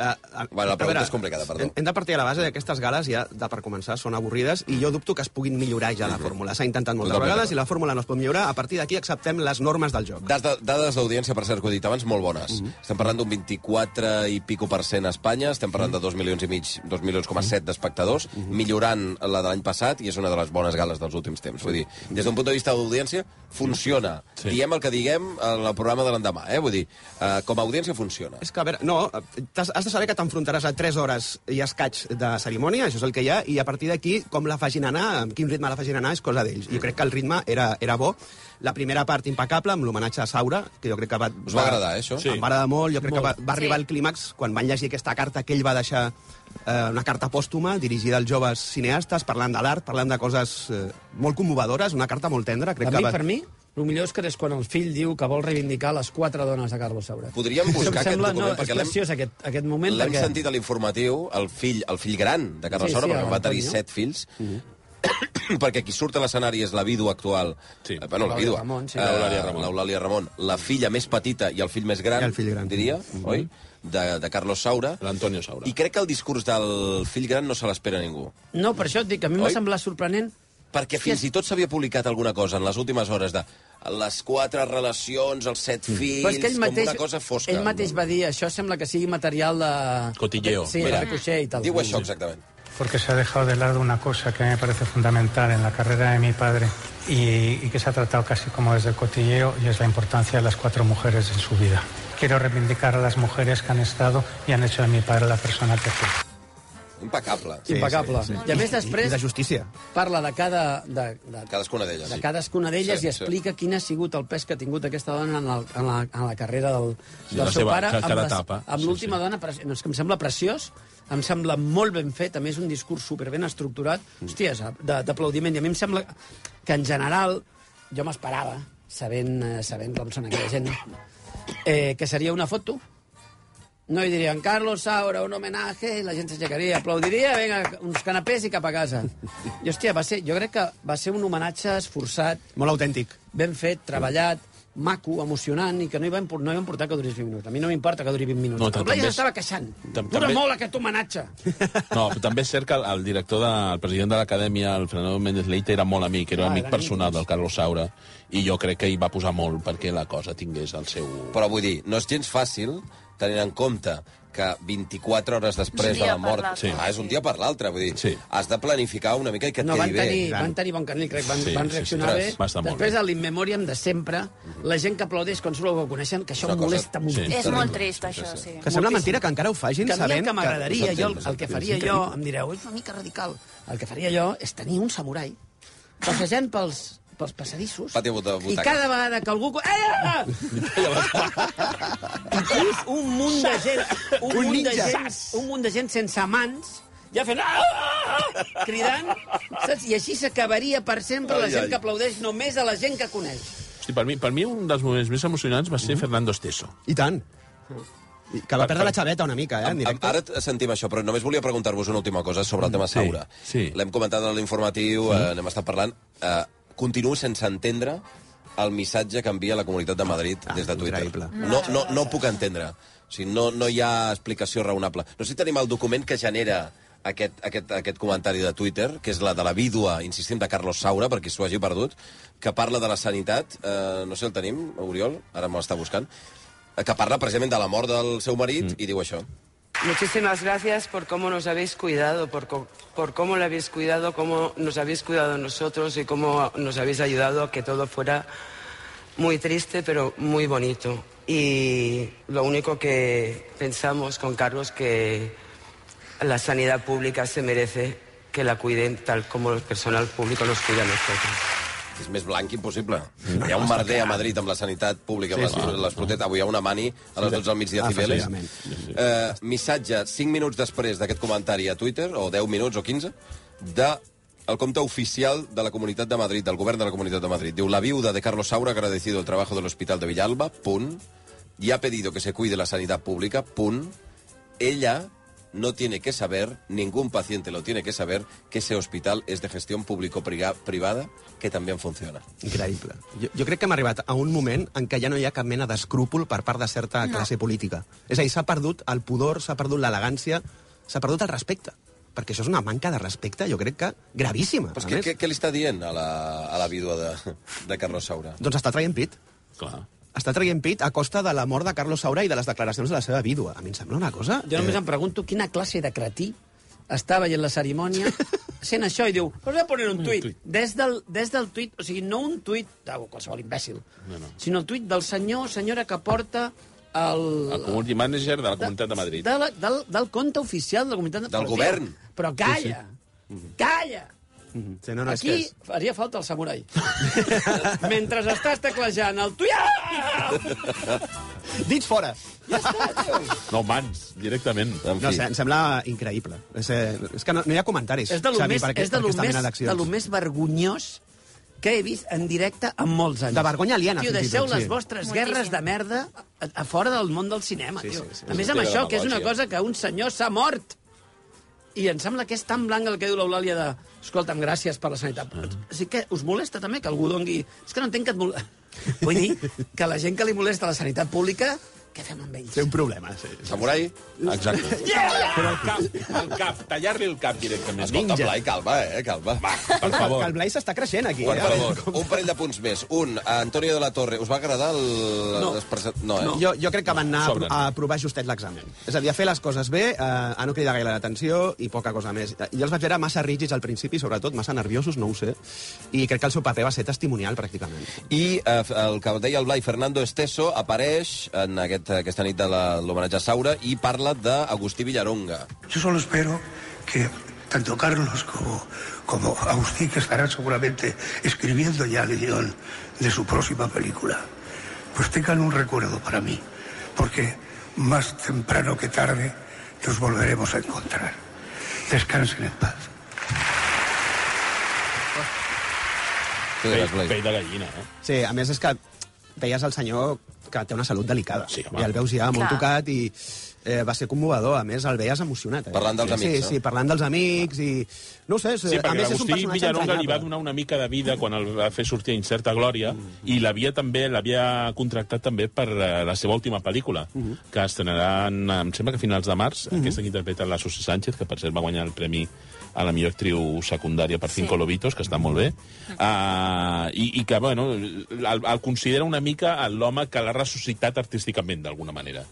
Uh, uh, Bueno, la pregunta és complicada, perdó. Hem, de partir a la base d'aquestes gales ja, de, per començar, són avorrides i jo dubto que es puguin millorar ja la fórmula. S'ha intentat moltes Totalment vegades i la fórmula no es pot millorar. A partir d'aquí acceptem les normes del joc. Dades, de- dades d'audiència, per cert, que ho he dit abans, molt bones. Estem parlant d'un 24 i pico per cent a Espanya, estem parlant de 2 milions i mig, 2 milions com a 7 d'espectadors, millorant la de l'any passat, i és una de les bones gales dels últims temps. Vull dir, des d'un punt de vista d'audiència, funciona. Sí. Diem el que diguem en el programa de l'endemà, eh? Vull dir, eh, com a audiència funciona. És que, a veure, no, t'has- has de saber que t'enfrontaràs a 3 hores i escaig de cerimònia, això és el que hi ha, i a partir d'aquí, com la facin anar, amb quin ritme la facin anar, és cosa d'ells. Jo crec que el ritme era, era bo. La primera part impecable, amb l'homenatge a Saura, que jo crec que va... Us va agradar, eh, això? Sí. Em va agradar molt, jo crec Molt. que va, va arribar Sí. al clímax quan van llegir aquesta carta que ell va deixar eh, una carta pòstuma dirigida als joves cineastes, parlant de l'art, parlant de coses eh, molt commovedores, una carta molt tendra. Crec Per que mi, va... per mi, el millor és que és quan el fill diu que vol reivindicar les quatre dones de Carlos Saura. Podríem buscar aquest sembla, document, no, perquè és l'hem- aquest, aquest moment, L'hem perquè... sentit a l'informatiu, el fill, el fill gran de Carles Sí, Saura, sí, perquè va tenir set fills, perquè qui surt a l'escenari és la vídua actual, Sí. eh, bueno, la Eulàlia vídua, Ramon, sí. eh, L'Eulàlia Ramon. l'Eulàlia Ramon, la filla més petita i el fill més gran, I el fill gran. diria, oi? De, de Carlos Saura. L'Antonio Saura. I crec que el discurs del fill gran no se l'espera ningú. No, per això et dic que a mi em va semblar sorprenent perquè fins i tot s'havia publicat alguna cosa en les últimes hores de les quatre relacions, els set fills, Però és que ell mateix, com una cosa fosca. ell mateix va dir, això sembla que sigui material de... Cotilleo. Sí, Mira, de i tal. Diu això exactament. porque se ha dejado de lado una cosa que a mí me parece fundamental en la carrera de mi padre y, y que se ha tratado casi como desde el cotilleo y es la importancia de las cuatro mujeres en su vida. Quiero reivindicar a las mujeres que han estado y han hecho de mi padre la persona que fue. Impecable. Sí, Impecable. sí, sí. I a més després... I de justícia. Parla de cada... De, de, Cadascuna d'elles. de cadascuna d'elles Sí, i explica quin ha sigut el pes que ha tingut aquesta dona en, el, en, la, en la carrera del, Sí, del la seu seva- pare. ca- cada amb etapa. amb Sí, l'última dona, preci- no, és que em sembla preciós, em sembla molt ben fet, a més un discurs superben estructurat, Mm. hòsties, d'aplaudiment, i a mi em sembla que en general, jo m'esperava, sabent, eh, sabent com són aquella gent, eh, que seria una foto, no hi dirien Carlos Saura, un homenaje, i la gent s'aixecaria, aplaudiria, vinga, uns canapés i cap a casa. I, hòstia, va ser, jo crec que va ser un homenatge esforçat, Molt autèntic. ben fet, treballat, maco, emocionant, i que no hi va, impor- no hi va importar que durés 20 minuts. A mi no m'importa que duri 20 minuts. No, No, tam- el Blai també és- estava queixant. tam- Dura també- molt aquest homenatge. No, però també és cert que el, director, de, el president de l'acadèmia, el Fernando Méndez Leite, era molt amic, era Ah, amic personal del Carlos Saura, i jo crec que hi va posar molt perquè la cosa tingués el seu... Però vull dir, no és gens fàcil, tenint en compte que 24 hores després de la mort... Sí. Ah, és un dia per l'altre, vull dir, Sí. has de planificar una mica i que et No, quedi van tenir, bé. van tenir bon carnil, crec, van, Sí, van sí, reaccionar sí, bé. va estar molt Després bé. de l'Inmemoriam de sempre, la gent que aplaudeix quan surt algú que coneixen, que això cosa- molesta molt. Sí. És molt trist, això, sí. Que sembla mentira que encara ho fagin que a mi el sabent que m'agradaria, jo, el, el que faria Sí, jo, em direu, és una mica radical, el que faria jo és tenir un samurai passejant pels, pels passadissos Pati de i butaca. cada vegada que algú... Eh! I tens un munt de gent, un, Un munt de ninja. gent, un munt de gent sense mans, ja fent... "Ah!" cridant, saps? I així s'acabaria per sempre la Ai, gent ai. que aplaudeix només a la gent que coneix. Hosti, per, mi, per mi un dels moments més emocionants va ser Fernando Esteso. I tant. I Que va perdre la xaveta una mica, eh, en directe. Ara sentim això, però només volia preguntar-vos una última cosa sobre el tema Sí, Saura. sí. L'hem comentat en l'informatiu, eh, n'hem estat parlant. Eh, continuo sense entendre el missatge que envia la Comunitat de Madrid Ah, des de Twitter. increïble. No, no, no ho puc entendre. O sigui, no, no hi ha explicació raonable. No sé si tenim el document que genera aquest, aquest, aquest comentari de Twitter, que és la de la vídua, insistim, de Carlos Saura, per qui s'ho hagi perdut, que parla de la sanitat. Eh, no sé el tenim, Oriol, ara me l'està buscant. eh, Que parla precisament de la mort del seu marit mm. i diu això. Muchísimas gracias por cómo nos habéis cuidado, por, por cómo lo habéis cuidado, cómo nos habéis cuidado nosotros y cómo nos habéis ayudado a que todo fuera muy triste, pero muy bonito. Y lo único que pensamos con Carlos que la sanidad pública se merece que la cuiden tal como el personal público nos cuida a nosotros. És més blanc impossible. Hi ha un merder a Madrid amb la sanitat pública, amb Sí, les, sí. les. Avui hi ha una mani a les 12 al migdia Ah, a Cibeles. Eh, missatge 5 minuts després d'aquest comentari a Twitter, o 10 minuts o 15, de el compte oficial de la Comunitat de Madrid, del govern de la Comunitat de Madrid. Diu, la viuda de Carlos Saura ha agradecido el trabajo del Hospital de Villalba, punt, y ha pedido que se cuide la sanidad pública, punt. Ella no tiene que saber, ningún paciente lo tiene que saber, que ese hospital es de gestión público-privada, que también funciona. Increïble. Jo, jo crec que hem arribat a un moment en què ja no hi ha cap mena d'escrúpol per part de certa No. classe política. És a dir, s'ha perdut el pudor, s'ha perdut l'elegància, s'ha perdut el respecte. Perquè això és una manca de respecte, jo crec que gravíssima. Però a què, què, què li està dient a la, a la vídua de, de Carlos Saura? Doncs està traient pit. Clar. Està traient pit a costa de la mort de Carlos Saura i de les declaracions de la seva vídua. A mi em sembla una cosa... Jo només em pregunto quina classe de cretí està veient la cerimònia sent això i diu, voy a poner un tuit. Des del, des del tuit, o sigui, no un tuit de qualsevol imbècil, No, no. sinó el tuit del senyor o senyora que porta el... El community manager de la Comunitat de Madrid. De la, del, del compte oficial de la comunitat... de Del Però, govern. tio, Però calla, calla. Mhm. Sí, no, no, Aquí és... faria falta el samurai. Mentre estàs teclejant el tuit... Ah! Dits fora! No, mans, directament. En No, fi. sé, em sembla increïble. És, eh, és que no, no hi ha comentaris, És de lo Xavi, més, per, aquest, és de per lo aquesta més, mena de lo més vergonyós que he vist en directe en molts anys. De vergonya aliena, Tio, deixeu tot, sí. les vostres Moltíssim. guerres de merda a, a fora del món del cinema, Sí, tio. sí, sí. a més, És amb això, que és una cosa que un senyor s'ha mort. I em sembla que és tan blanc el que diu l'Eulàlia de escolta'm, gràcies per la sanitat. Ah. O sigui que us molesta també que algú dongui... És que no entenc que et mol... Vull dir que la gent que li molesta la sanitat pública Què fem amb ells? Té un problema, sí. Samurai? Exacte. Yeah! Però el cap, el cap, tallar-li el cap directament. Escolta, Blai, calma, eh, calma. Va, per favor. Que el Blai s'està creixent aquí. Per eh? favor, un parell de punts més. Un, a Antonio de la Torre. Us va agradar el... No. No, eh? Jo, jo crec que van anar a, Sobren. a provar justet l'examen. És a dir, a fer les coses bé, eh, a no cridar gaire l'atenció i poca cosa més. Jo els vaig veure massa rígids al principi, sobretot, massa nerviosos, no ho sé, i crec que el seu paper va ser testimonial, pràcticament. I eh, el que deia el Blai, Fernando Esteso, apareix en aquest, aquesta nit de la- l'homenatge a Saura i parla d'Agustí Villaronga. Yo solo espero que tanto Carlos como, como Agustín, que estará seguramente escribiendo ya el guión de su próxima película, pues tengan un recuerdo para mí, porque más temprano que tarde nos volveremos a encontrar. Descansen en paz. Pell, pell de gallina, eh? Sí, a més és que veies el senyor que té una salut delicada. Sí, home. I el veus ja molt Clar. tocat i eh, va ser conmovedor. A més, el veies emocionat. Eh? Parlant dels sí, amics, Sí, no? sí, parlant dels amics i... No ho sé, és, Sí, a més és un personatge Villaronga li va donar una mica de vida quan el va fer sortir a Incerta Glòria i l'havia també l'havia contractat també per eh, la seva última pel·lícula, que estrenaran, em sembla que a finals de març, aquesta que interpreta la Susi Sánchez, que per cert va guanyar el premi a la millor actriu secundària per Cinco Lobitos, que està molt bé, uh, i, i que, bueno, el, el considera una mica l'home que l'ha ressuscitat artísticament, d'alguna manera.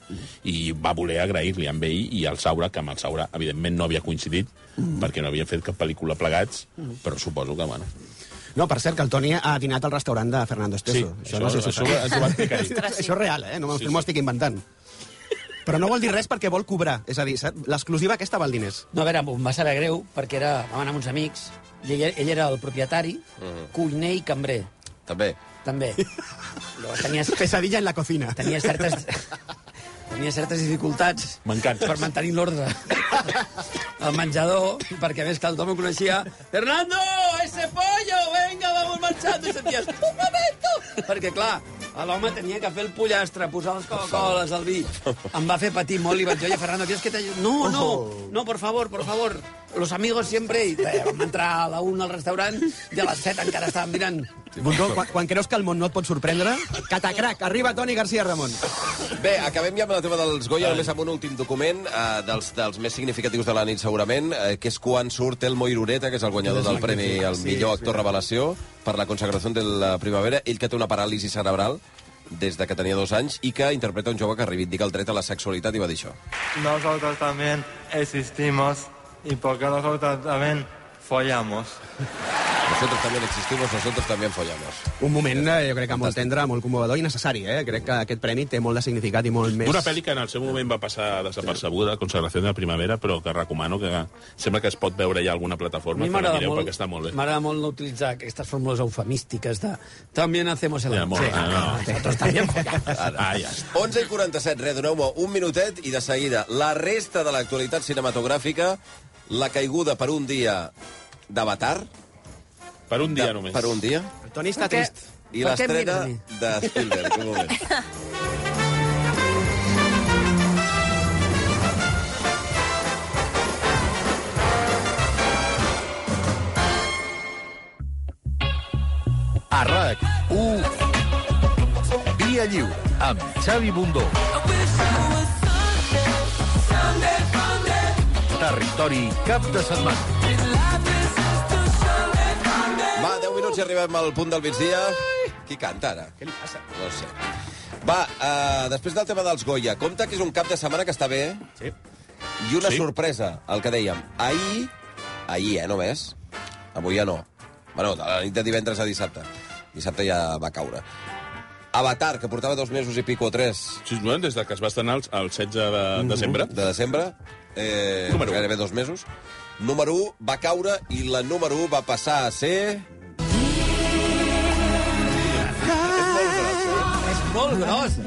I va voler agrair-li amb ell i al Saura, que amb el Saura, evidentment, no havia coincidit, perquè no havia fet cap pel·lícula plegats, però suposo que, bueno... No, per cert, que el Toni ha dinat al restaurant de Fernando Esteso. Sí, això- això- ens ho va explicar ell. Això és real, eh? No, Sí, sí, m'ho sí. estic inventant. Però no vol dir res perquè vol cobrar. És a dir, l'exclusiva aquesta val diners. No, a veure, em va saber greu, perquè era, vam anar amb uns amics, i ell, ell era el propietari, cuiner i cambrer. També. També. Llavors tenies... Pesadilla en la cocina. Tenia certes... tenia certes dificultats per mantenir l'ordre al menjador, perquè a més que tothom ho coneixia. Fernando, ese pollo, venga, vamos marchando. I senties, un momento! Perquè, clar, l'home tenia que fer el pollastre, posar les Coca-Coles, el vi. Em va fer patir molt i vaig dir, oye, Fernando, ¿quieres que te? No, no, no, por favor, por favor. Los amigos siempre... I bé, vam entrar a la 1 al restaurant i a les 7 encara estàvem mirant. Bundó, quan, quan creus que el món no et pot sorprendre, catacrac, arriba Toni García Ramon. Bé, acabem ja amb el tema dels Goya, només amb un últim document, eh, dels, dels més significatius de la nit, segurament, eh, que és quan surt Elmo Irureta, que és el guanyador del premi al Sí, millor sí. actor revelació per la consagració de la primavera, ell que té una paràlisi cerebral des de que tenia dos anys i que interpreta un jove que reivindica el dret a la sexualitat i va dir això. Nosotros también existimos y porque nosotros también follamos. Nosotros también existimos, nosotros también follamos. Un moment, eh, jo crec que molt tendre, molt commovedor i necessari, eh? Crec que aquest premi té molt de significat i molt més... Una pel·li que en el seu moment va passar desapercebuda, Consagració de la Primavera, però que recomano que sembla que es pot veure ja alguna plataforma, que la mireu molt, perquè està molt bé. m'agrada molt no utilitzar aquestes fórmules eufemístiques de también hacemos el Ja, molt, Sí, ah, no. Nosotros también follamos. Ah, ja. 11 i 47, res, doneu-me un minutet i de seguida la resta de l'actualitat cinematogràfica, la caiguda per un dia d'Avatar. Per un dia de, només. Per un dia. El Toni està trist. I l'estrena de Spielberg. Un moment. A RAC1 Via Lliure amb Xavi Bundó. Territori cap de setmana. Va, 10 minuts i arribem al punt del migdia. Qui canta ara? Què li passa? No sé. Va, uh, després del tema dels Goya, compte que és un cap de setmana que està bé. Sí. I una Sí. sorpresa, el que dèiem. Ahir, ahir, eh, només. Avui ja no. Bueno, de la nit de divendres a dissabte. Dissabte ja va caure. Avatar, que portava dos mesos i pico o tres Sí, bueno, des de que es va estrenar el, el 16 de desembre. de desembre, eh, Número gairebé dos mesos. Número 1 va caure i la número 1 va passar a ser... És molt gros.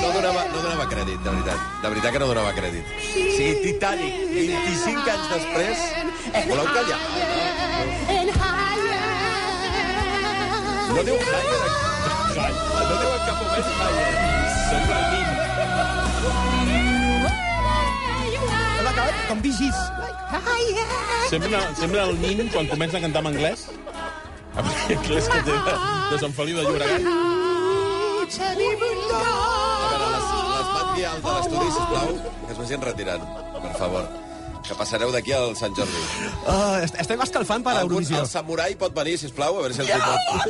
No donava, no donava crèdit, de veritat. De veritat que no donava crèdit. O sigui, Titanic, 25 anys després... Voleu callar? No diu Higher. No diu en cap moment Higher. Sembla el com vigis. Sembla, sembla el nin quan comença a cantar en anglès. En anglès que té de, de Sant Feliu de Llobregat. A veure, les, les mans vials de l'estudi, sisplau, que es vagin retirant, per favor. Que passareu d'aquí al Sant Jordi. Uh, estem escalfant per Algun, Eurovisió. el samurai pot venir, sisplau, a veure si el ja! pot...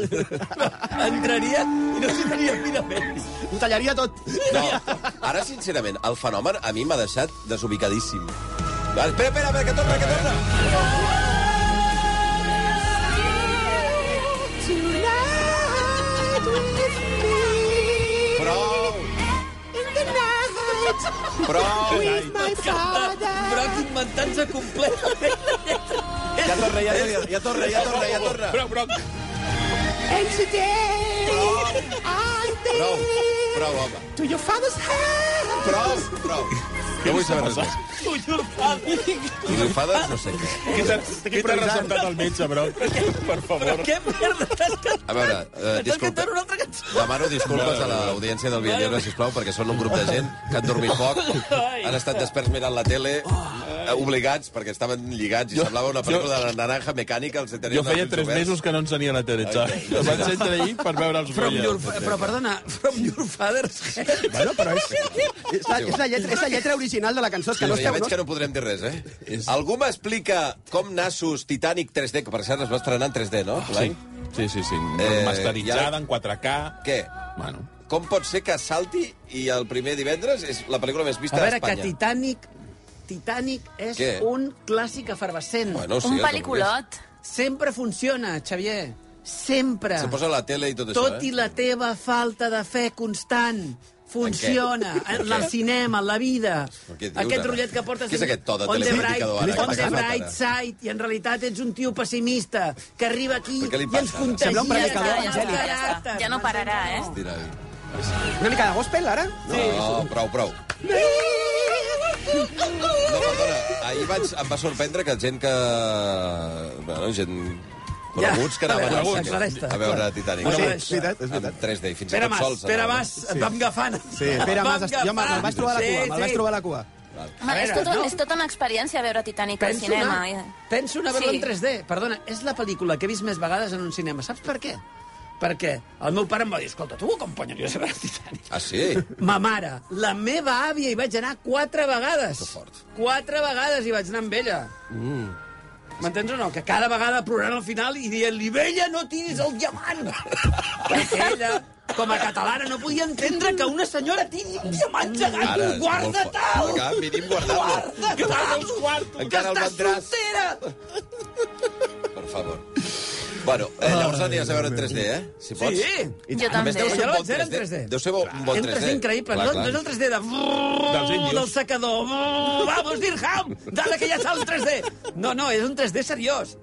Entraria i no s'hi tenia finament. Ho tallaria tot. No, ara, sincerament, el fenomen a mi m'ha deixat desubicadíssim. Va, espera, espera, espera, que torna, que torna! Prou! Broc inventant-se completament. Ja torna, ja torna, ja torna, ja torna, ja torna. Broc, broc. And today, I Prou, prou, home. to your father's house. Prou, prou. No vull saber res més. Triomfades, no sé què. Què t'ha receptat el metge, broc? Per favor. Què merda t'has cantat? A veure, eh, disculpa. cantat una altra cançó. Demano disculpes a l'audiència del Via Lliure, sisplau, perquè són un grup de gent que han dormit poc, han estat desperts mirant la tele, eh, obligats, perquè estaven lligats, i semblava una pel·lícula de la naranja mecànica, els Jo feia tres oberts. mesos que no encenia la tele, Xavi. Ai, Vaig entrar ahir per veure els From your, però, perdona, from your father's head. Bueno, però és, és, la, és, la lletra, és la lletra original de la cançó. És que no ja veig no, que no podrem dir res, eh? Algú m'explica com Nasus Titanic 3D, que per cert es va estrenar en 3D, no? Sí, L'any? sí, sí. sí. Eh, Masteritzada ja- en 4K. Què? Bueno. Com pot ser que salti i el primer divendres és la pel·lícula més vista A veure, que d'Espanya? Titanic... Titanic és Què? un clàssic efervescent. Bueno, sí, Un el que pel·liculot. Sempre funciona, Xavier. Sempre. Se posa a la tele i tot, Tot això, i eh? la teva falta de fe constant. Funciona. En què? el cinema, en la vida. Però què dius, aquest ara? rotllet que portes... Què és aquest to de on the telecomunicador, bright, ara? on the bright ara? side, i en realitat ets un tio pessimista que arriba aquí Però què li i ens passa, ara? contagia... Sembla un predicador Ja evangèlic. ja està. caràcter. Ja no pararà, eh? Tira Una mica de gospel, ara? No, prou, prou. No, perdona, ahir vaig, em va sorprendre que gent que... Bueno, gent coneguts que a anaven veure, al cine s'aclareix-te. a veure Titanic. Sí, és veritat, és veritat. En 3D, fins Pere i tot Mas, sols. Pere. Mas, et vam agafant. Sí, Pere Mas, jo me'l vaig trobar a la cua, me'l vaig Sí, trobar a la cua. Home, és, veure, tot, no? és tota una experiència veure Titanic al Penso cinema. anar, penso anar a veure Sí. en 3D. Perdona, és la pel·lícula que he vist més vegades en un cinema. Saps per què? Perquè el meu pare em va dir, escolta, tu m'acompanyaries a veure Titanic. Ah, sí? Ma mare, la meva àvia hi vaig anar quatre vegades. Quatre vegades hi vaig anar amb ella. Mm. M'entens o no? Que cada vegada plorant al final i dient-li, vella, no tiris el diamant. Perquè ella, com a catalana, no podia entendre que una senyora tiri un diamant gegant. Ara, Guarda fort. tal! Mínim guardar-lo. Guarda tal! Encara el que vendràs. estàs soltera! Per favor. Bueno, eh, llavors aniràs a veure en 3D, eh? Si pots. Sí. I Jo també. Deu ser Jo un la bon vaig veure en 3D. 3D. Deu ser bo- un bon En 3D. 3D increïble, Clar, no, clar. no és el 3D de... Dels índios. del secador. Vamos, Dirham! Dale, que ja està el 3D. No, no, és un 3D seriós.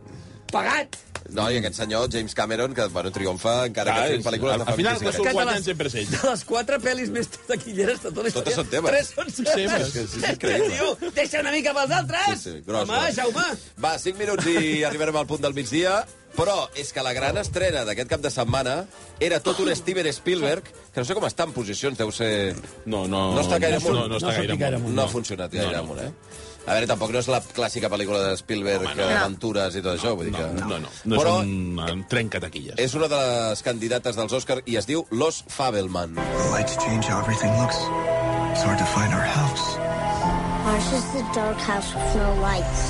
Pagat. No, i aquest senyor, James Cameron, que bueno, triomfa encara Clar, que fent és- pel·lícules de al final que guanyant les- sempre és ell. De les quatre pel·lis més taquilleres de tota la Totes història... són teves. Tres són Seves. seves. Sí, sí, és increïble. Tio, deixa una mica pels altres. Sí, sí, gros, Home, gros. Jaume. Va, 5 minuts i arribarem al punt del migdia. Però és que la gran estrena d'aquest cap de setmana era tot un Steven Spielberg, que no sé com està en posicions, deu ser... No, no, No està gaire no, amunt. no, no està gaire amunt. No ha funcionat gaire No, no. amunt, eh? A veure, tampoc no és la clàssica pel·lícula de Spielberg, Home, que no. aventures i tot això, vull dir que... No, no, no. No Però és un, un trencataquilles. és una de les candidates dels Oscars i es diu Los Fabelman. The lights change how everything looks. It's hard to find our house. Ours is the dark house with no lights.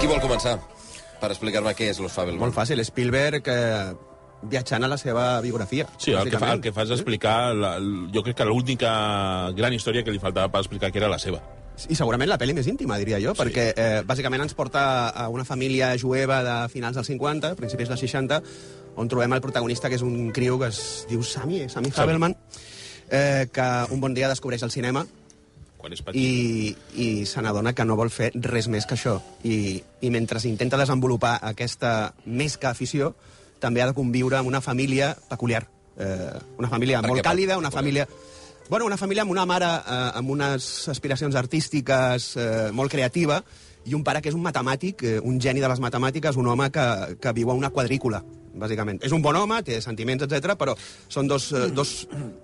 Qui vol començar per explicar-me què és Los Fabelman? Molt fàcil, Spielberg eh, viatjant a la seva biografia. Sí, el que, fa, el que fa és explicar... La, jo crec que l'única gran història que li faltava per explicar que era la seva. I segurament la pel·li més íntima, diria jo, sí. perquè eh, bàsicament ens porta a una família jueva de finals dels 50, principis dels 60, on trobem el protagonista, que és un criu que es diu Sami, Sami Fabelman, eh, que un bon dia descobreix el cinema Quan és petit. i, i se n'adona que no vol fer res més que això. I, I mentre intenta desenvolupar aquesta més que afició, també ha de conviure amb una família peculiar. Eh, una família Per molt càlida, una família... Bueno, una família amb una mare eh, amb unes aspiracions artístiques eh, molt creativa i un pare que és un matemàtic, eh, un geni de les matemàtiques, un home que, que viu a una quadrícula, bàsicament. És un bon home, té sentiments, etc, però són dos, eh, dos,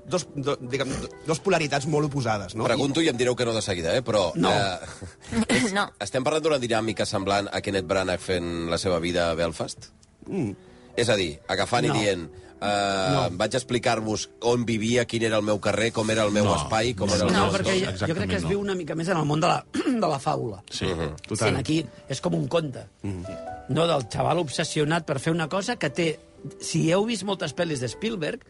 dos, do, diguem, dos polaritats molt oposades. No? Pregunto i em direu que no de seguida, eh? però... No. Eh, no. estem parlant d'una dinàmica semblant a Kenneth Branagh fent la seva vida a Belfast? Mm. És a dir, agafant No. i dient... Uh, Vaig a explicar-vos on vivia, quin era el meu carrer, com era el meu No. espai, com era el No, meu... perquè jo, jo crec que es no. viu una mica més en el món de la, de la faula. Sí, Sí, aquí és com un conte. No del xaval obsessionat per fer una cosa que té... Si heu vist moltes pel·lis de Spielberg,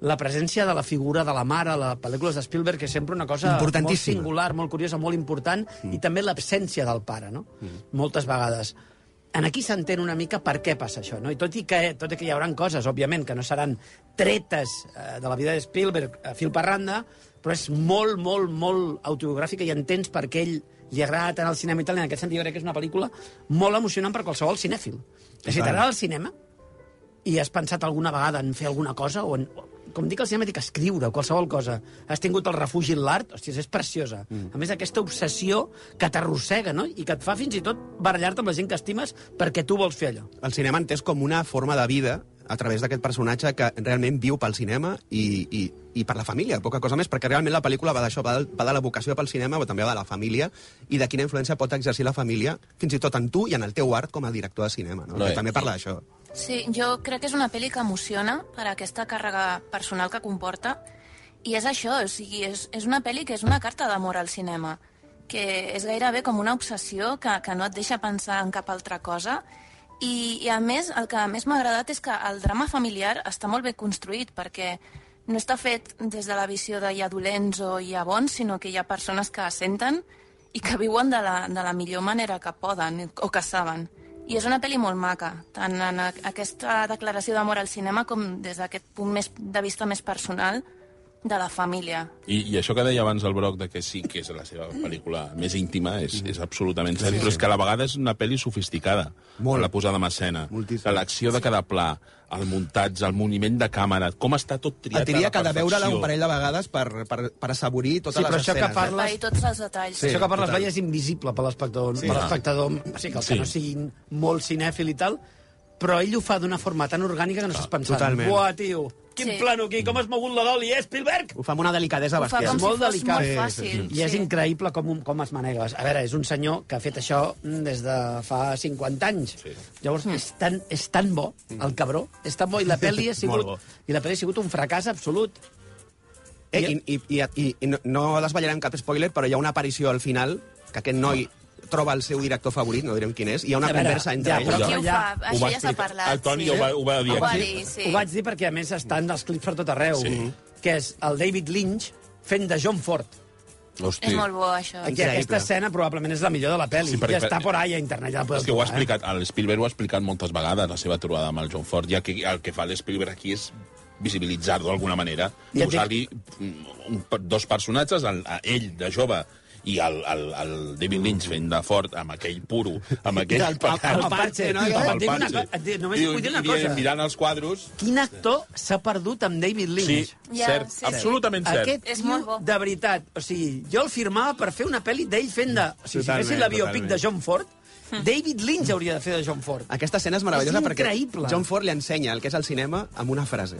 la presència de la figura de la mare a les pel·lícules de Spielberg és sempre una cosa molt Importantíssima. singular, molt curiosa, molt important, i també l'absència del pare, no? Moltes vegades. En aquí s'entén una mica per què passa això, no? I tot i que, tot i que hi haurà coses, òbviament, que no seran tretes eh, de la vida de Spielberg a fil per randa, però és molt, molt, molt autobiogràfica i entens per què ell li agrada tant el cinema i tal, i en aquest sentit jo crec que és una pel·lícula molt emocionant per qualsevol cinèfil. Dir, t'agrada el cinema i has pensat alguna vegada en fer alguna cosa o en, com dic al cinema, dic escriure, o qualsevol cosa. Has tingut el refugi en l'art, hòstia, és preciosa. Mm. A més, aquesta obsessió que t'arrossega, no? I que et fa fins i tot barallar-te amb la gent que estimes perquè tu vols fer allò. El cinema entès com una forma de vida a través d'aquest personatge que realment viu pel cinema i, i, i per la família, poca cosa més, perquè realment la pel·lícula va d'això, va, de- va de la vocació pel cinema, però també va de la família, i de quina influència pot exercir la família, fins i tot en tu i en el teu art com a director de cinema. No? No, que també parla d'això. Sí, jo crec que és una pel·li que emociona per aquesta càrrega personal que comporta i és això, o sigui, és, és una pel·li que és una carta d'amor al cinema que és gairebé com una obsessió que, que no et deixa pensar en cap altra cosa i, i a més, el que més m'ha agradat és que el drama familiar està molt ben construït perquè no està fet des de la visió de hi ha dolents o hi ha bons, sinó que hi ha persones que senten i que viuen de la, de la millor manera que poden o que saben. I és una pel·li molt maca, tant en aquesta declaració d'amor al cinema com des d'aquest punt més, de vista més personal de la família. I, I això que deia abans el Broc, de que sí que és la seva pel·lícula més íntima, és, és absolutament cert, però és que a la vegada és una pel·li sofisticada, Molt. la posada en escena, Moltíssim. l'acció de cada pla, el muntatge, el moviment de càmera, com està tot triat Et diria a que ha de veure-la un parell de vegades per, per, per assaborir totes Sí, les això que escenes. parles- Per tots els detalls. Sí, això que parles, total. veia, és invisible per l'espectador. Sí. Sí. Per l'espectador, o sigui, que els Sí. que no siguin molt cinèfil i tal, però ell ho fa d'una forma tan orgànica que no estàs pensant. totalment. Buah, tio, quin Sí. sí. plano aquí, com has mogut la doli, eh, Spielberg? Ho fa amb una delicadesa Ho fa bestial. com si molt fos delicat. molt Sí, fàcil. I és sí. increïble com, com es manega. A veure, és un senyor que ha fet això mm, des de fa 50 anys. Sí. Llavors, és tan, és tan bo, el cabró, és tan bo, i la pel·li ha sigut, i la pel·li ha sigut un fracàs absolut. Eh, i, i, i, i, i no, no desvetllarem cap spoiler, però hi ha una aparició al final que aquest noi troba el seu director favorit, no direm quin és, i hi ha una veure, conversa entre ja, ells. però- Qui ho ja- fa? ho Això ja s'ha parlat. El Toni sí. ho va- ho va dir Ho va dir, sí. Ho vaig dir perquè, a més, estan els clips per tot arreu, Sí. que és el David Lynch fent de John Ford. Hosti. És molt bo, això. Aquí aquesta escena probablement és la millor de la pel·li. Sí, perquè- I està por ahí a internet, ja És que ho ha eh? explicat, el Spielberg ho ha explicat moltes vegades, la seva trobada amb el John Ford, ja que el que fa l'Spielberg aquí és visibilitzar-lo d'alguna manera, posar-li un, un, dos personatges, el, ell de jove i el, el, el David Lynch fent de fort amb aquell puro, amb aquell... El- el- el parche, no? amb el una parche. dic- només vull dir una i- cosa. Mirant els quadros... Quin actor s'ha perdut amb David Sí, Lynch? Ja, cert, sí, sí. absolutament cert. Aquest És molt bo. de veritat, o sigui, jo el firmava per fer una pel·li d'ell fent de... O sigui, si fessin la biopic totalment. de John Ford, David Lynch hauria de fer de John Ford. Aquesta escena és meravellosa És perquè. John Ford li ensenya el que és el cinema amb una frase.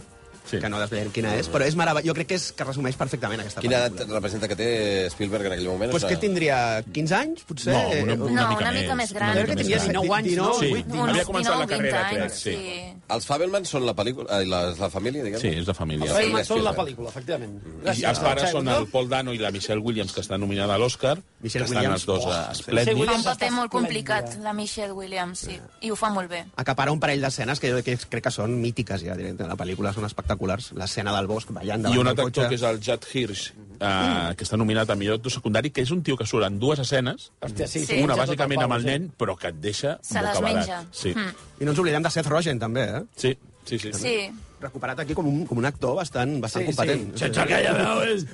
Sí. Que no desvetllarem quina és, però és meravellós. Jo crec que, és, que resumeix perfectament aquesta Quina edat pel·lícula. representa que té Spielberg en aquell moment? Pues És que una- tindria 15 anys, potser? No, una, No, una, una mica més gran. Jo crec que tenia 19 anys, no? Sí, Uns havia començat la 19, carrera, 20 crec, anys, sí. sí. Els Fabelman són la pel·lícula... eh, la, la família, diguem? Sí, és de família. Els Feynman són la pel·lícula, efectivament. I els pares són el Paul Dano i la Michelle Williams, que està nominada a l'Oscar, que estan els dos oh, a sí. Fa esplèndids. un paper molt complicat, la Michelle Williams, sí. I ho fa molt bé. Acapara un parell d'escenes que jo crec que són mítiques ja, directe. La pel·lícula són espectaculars. L'escena del bosc ballant davant I un altre actor que és el Judd Hirsch, eh, que està nominat a millor actor secundari, que és un tio que surt en dues escenes, Hòstia, sí, Sí. una bàsicament amb el sí. nen, però que et deixa Se les bocabadat. menja. Sí. Mm. I no ens oblidem de Seth Rogen, també, eh? sí, sí, sí. Sí. Recuperat aquí com un, com un actor bastant, bastant Sí, competent. sí. Sense aquella veu és...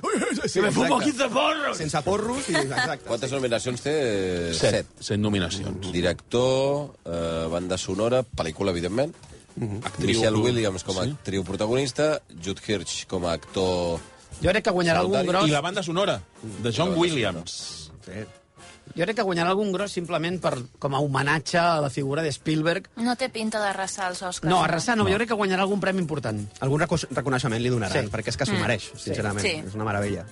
Sí, Que me fumo exacte. 15 porros! Sense porros i... Exacte. Quantes nominacions té? Set. Set nominacions. Director, eh, banda sonora, pel·lícula, evidentment. Actriu- Michelle Williams com a Sí. actriu protagonista, Jude Hirsch com a actor... Jo crec que guanyarà algun gros. I la banda sonora, de John Williams. Sí. Jo crec que guanyarà algun gros simplement per, com a homenatge a la figura de Spielberg. No té pinta d'arrasar els Oscars. No, arrasar no, no, jo crec que guanyarà algun premi important. Algun reco reconeixement li donaran, Sí. perquè és que s'ho Mm. mereix, sincerament. Sí. És una meravella.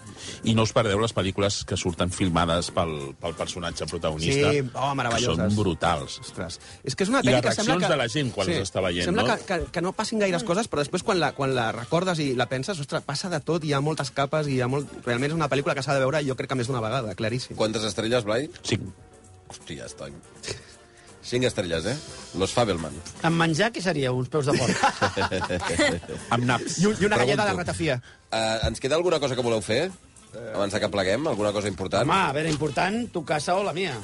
I no us perdeu les pel·lícules que surten filmades pel, pel personatge protagonista. Sí, oh, meravelloses. Que són brutals. Ostres. És que és una I les reaccions que... de la gent quan les està veient, sembla no? que, que, que no passin gaires coses, però després quan la, quan la recordes i la penses, ostres, passa de tot, hi ha moltes capes i hi ha molt... Realment és una pel·lícula que s'ha de veure, jo crec que més d'una vegada, claríssim. Quantes estrelles, Blai? Cinc. Hòstia, està. Cinc estrelles, eh? Los Fabelman. En menjar, què seria? Uns peus de porc. Amb naps. I, un- i una galleda de Pregunto. ratafia. Uh, ens queda alguna cosa que voleu fer? Abans de que pleguem, alguna cosa important? Home, a veure, important, tu casa o la mia.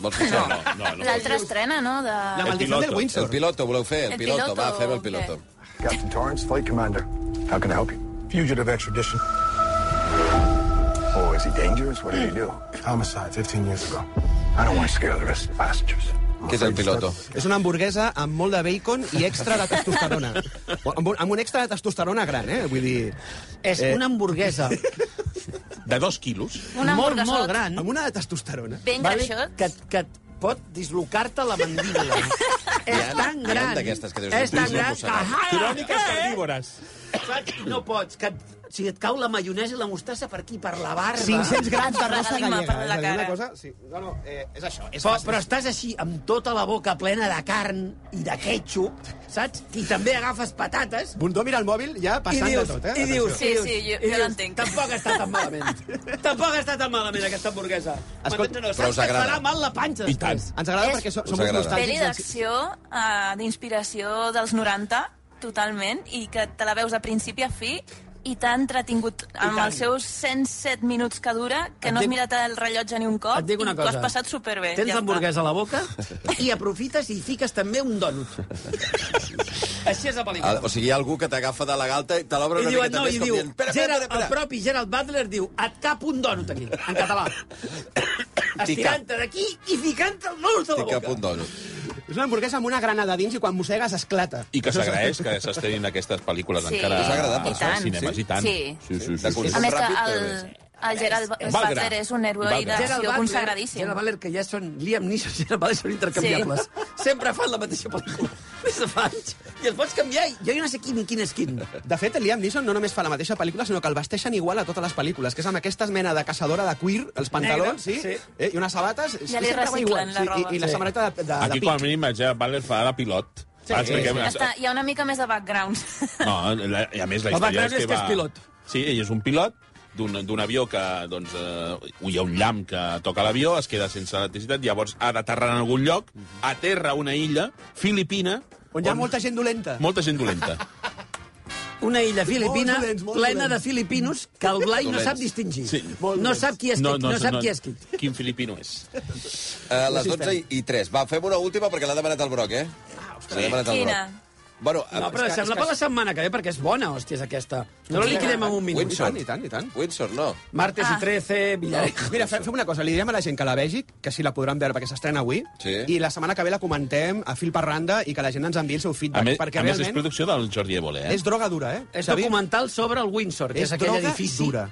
Vols fer això? No, no, no. L'altra estrena, no? De... La maldició del Windsor. El piloto, voleu fer? El, El piloto, piloto, va, fem el piloto. Captain Torrance, flight commander. How can I help you? Fugitive extradition. Is he dangerous? What did he do? Homicide 15 years ago. I don't want to scare the rest of the passengers. Què és el piloto? És una hamburguesa amb molt de bacon i extra de testosterona. amb, un, amb un extra de testosterona gran, eh? Vull dir... És Eh. una hamburguesa De dos quilos. Un molt, molt gran, Amb una de testosterona. Ben greixot. que, que pot dislocar-te la mandíbula. és tan hi ha gran. d'aquestes que dius, és tan "Dislo gran que... mossegat". Cròniques carnívores. Saps? I No pots. Que, et- sigui, et cau la maionesa i la mostassa per aquí, per la barba. 500 grams de rosa Paradigma gallega. per la és a dir, una cara. cosa... Sí. No, no, eh, és això. És Però, però estàs així, amb tota la boca plena de carn i de ketchup, saps? I també agafes patates Bundó mira el mòbil ja passant dius, de tot, eh? i dius, Sí, sí, jo- i jo l'entenc. Tampoc està tan malament. tampoc està tan malament aquesta hamburguesa. Escolta, no? però us agrada. farà mal la panxa I tant. després. Ens agrada És- perquè som uns agrada. Pel·li nostàlgics. d'acció, uh, d'inspiració dels 90, totalment, i que te la veus a principi a fi, i t'ha entretingut amb els seus 107 minuts que dura, que Et no has dic- mirat el rellotge ni un cop, Et dic una i t'ho has passat superbé. Tens ja l'hamburguesa a la boca i aprofites i fiques també un dònut. Així és la pel·lícula. Ah, O sigui, hi ha algú que t'agafa de la galta i te l'obre una diuen, miqueta no, més i com diu, dient, espera, espera, Gerald, espera, el propi Gerald Butler diu, et cap un dònut aquí, en català. Estirant-te d'aquí i ficant-te el nous de la T'hi cap boca. un dònut. És una hamburguesa amb una granada dins i quan mossegues esclata. I que s'agraeix que s'estrenin aquestes pel·lícules Sí. encara Us ha agradat, per cinemes, Sí? i tant. Sí. sí, sí, sí, De sí. consum A més que el, més. El Gerald Valgra. Butler és un heroi Valgra. d'acció consagradíssim. Gerald Butler, que ja són Liam Neeson i Gerald Butler són intercanviables. Sempre fan la mateixa pel·lícula. Des de fa anys. I els pots canviar. i Jo ja no sé quin, quin és quin. De fet, el Liam Neeson no només fa la mateixa pel·lícula, sinó que el vesteixen igual a totes les pel·lícules, que és amb aquesta mena de caçadora de cuir, els pantalons, sí, sí. Eh, i unes sabates... Ja li va reciclen igual, la roba. I, i la Sí. samarreta de, de, de Aquí, pic. com a mínim, el Gerard Butler fa de pilot. Sí, Ah, expliquem- Ja està, hi ha una mica més de background. No, la, i a més la El història background és que és que va... és pilot. Sí, ell és un pilot d'un d'un avió que, doncs, eh, hi ha un llamp que toca l'avió, es queda sense electricitat, llavors ha d'aterrar en algun lloc, aterra a una illa filipina... On hi ha molta gent dolenta. Molta gent dolenta. Una illa filipina Molt dolents, molt plena dolents. de filipinos que el Blai no sap distingir. Sí. No sap qui és qui, no, sap qui és qui. Quin filipino és. Uh, les 12 i, i 3. Va, fem una última perquè l'ha demanat el Broc, eh? Ah, L'ha demanat el Quina? Bueno, No, però que- és per que- la setmana que ve, perquè és bona, hòstia, és aquesta. No la liquidem en un minut. Windsor. I tant, i tant. Windsor, no. Martes Ah. i 13, Villarejo. Mira, fem, fem una cosa, li direm a la gent que la vegi, que sí la podran veure perquè s'estrena avui, Sí. i la setmana que ve la comentem a fil per randa i que la gent ens enviï el seu A feedback, més, perquè a més és realment producció del Jordi Évole, eh? és droga dura, eh? És Xavi? documental sobre el Windsor, que és, És aquell droga edifici dura.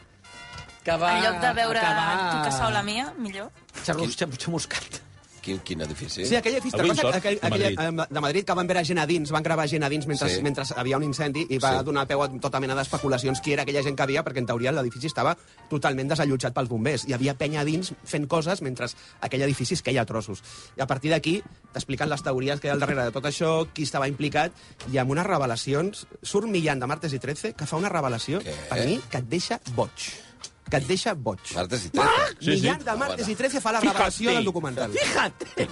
que va... En lloc de veure acabar... tu que sou la mia, millor. Xarrus, xamuscat. Quin, quin edifici? Sí, aquell edifici, A te'n recordes Windsor, aquell, de aquell, Madrid. de Madrid, que van veure gent a dins, van gravar gent a dins mentre, Sí. mentre havia un incendi i va Sí. donar peu a tota mena d'especulacions qui era aquella gent que havia, perquè en teoria l'edifici estava totalment desallotjat pels bombers. Hi havia penya a dins fent coses mentre aquell edifici es queia a trossos. I a partir d'aquí t'expliquen les teories que hi ha al darrere de tot això, qui estava implicat, i amb unes revelacions... Surt Millan de Martes i 13, que fa una revelació, Què? per mi, que et deixa boig. Que et deixa boig. Martes i 13. Ah! Sí, sí. de Martes i 13 fa la Fíjate. revelació del documental. Fíjate!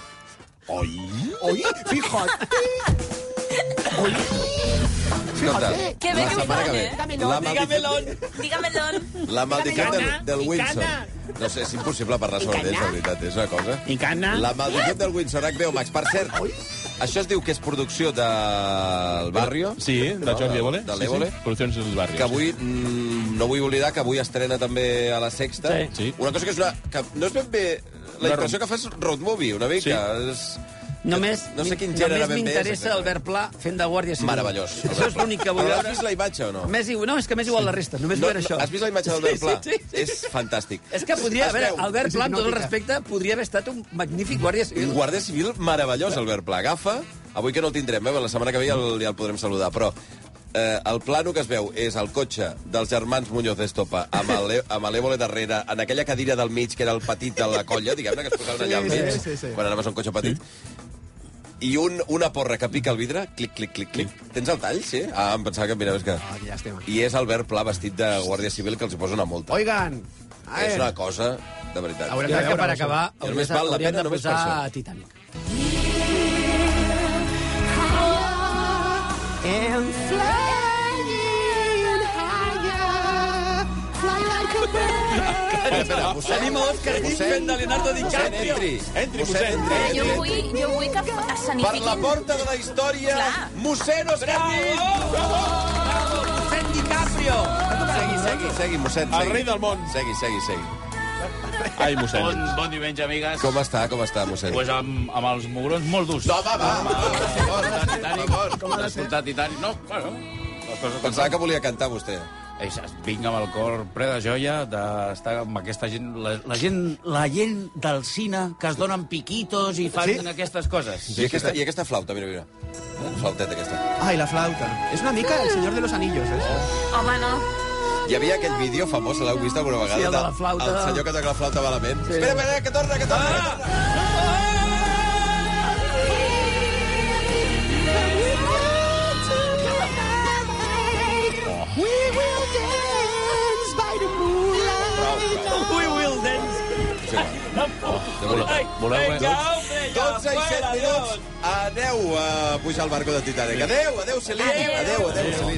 Oi! Oi, fíjate. Escolta, Que bé la que ho setmana fan, ve, eh? la Dígamelo. maldició, Dígamelo. la maldició del, del Windsor. No sé, és impossible parlar sobre ells, la veritat, és una cosa. I cana. La maldició del Windsor, HBO Max. Per cert, això es diu que és producció del Barrio. Sí, de Jordi Évole. De l'Évole. Sí, sí. Produccions del barri. que avui, mm, no vull oblidar que avui estrena també a la Sexta. Sí. Sí. Una cosa que és una... Que no és ben bé... La impressió que fa és road movie, una mica. És, Només, No sé quin gènere només m'interessa. Albert Pla fent de guàrdia civil. Meravellós. Això és l'únic que vull Però veure. Has vist la imatge o no? Més, no, és que m'és igual la resta. Només No, veure això. Has vist la imatge d'Albert Pla? Sí, sí, sí. És fantàstic. És que podria, a veure, veu. Albert Pla, amb tot el respecte, podria haver estat un magnífic guàrdia civil. Un guàrdia civil meravellós, Albert Pla. Agafa, avui que no el tindrem, eh? la setmana que ve ja el, ja el podrem saludar, però eh, el plano que es veu és el cotxe dels germans Muñoz d'Estopa amb el- amb l'Évole darrere, en aquella cadira del mig, que era el petit de la colla, diguem-ne, que es posaven allà al Sí, mig, sí, sí, sí. quan anaves a un cotxe petit. I un, una porra que pica el vidre, clic, clic, clic, clic. Tens el tall, sí? Ah, em pensava que, mira, és que... Ah, llàstima. I és Albert Pla vestit de guàrdia civil que els hi posa una multa. Oigan, a És una cosa de veritat. Jo crec que per acabar hauríem, val la pena de posar això. Titanic. And Tenim a Òscar Nin fent de Leonardo DiCaprio. entri. Entri, mossèn, mossèn. entri. Jo vull, jo vull que Per escenifiquin... la porta de la història, Clar. mossèn Òscar Nin! Mossèn DiCaprio! Segui, segui, segui, mossèn, El segui. rei del món. Segui, segui, segui. Ai, mossèn. Bon, bon diumenge, amigues. Com està, com està, mossèn? Pues amb, amb els mugrons molt durs. No, va, va, per favor, per favor. D'escoltar Titanic. No, bueno, les coses com Pensava que volia cantar, vostè. Eix, vinc amb el cor ple de joia d'estar amb aquesta gent la, la gent, la gent del cine que es donen piquitos i fan Sí? aquestes coses. I aquesta, I aquesta flauta, mira, mira. La flauteta aquesta. Ai, la flauta. És una mica el senyor de los anillos, eh? Home, no. Hi havia aquell vídeo famós, l'heu vist alguna vegada? Sí, el de la flauta. El senyor que toca la flauta malament. Sí. Espera, espera, que torna, que torna. Ah! Que torna. Voleu, voleu, 12 i 7 minuts. Adeu eh, a pujar al barco de Titanic. Adeu, adeu, Celine. Adeu, adeu, adeu,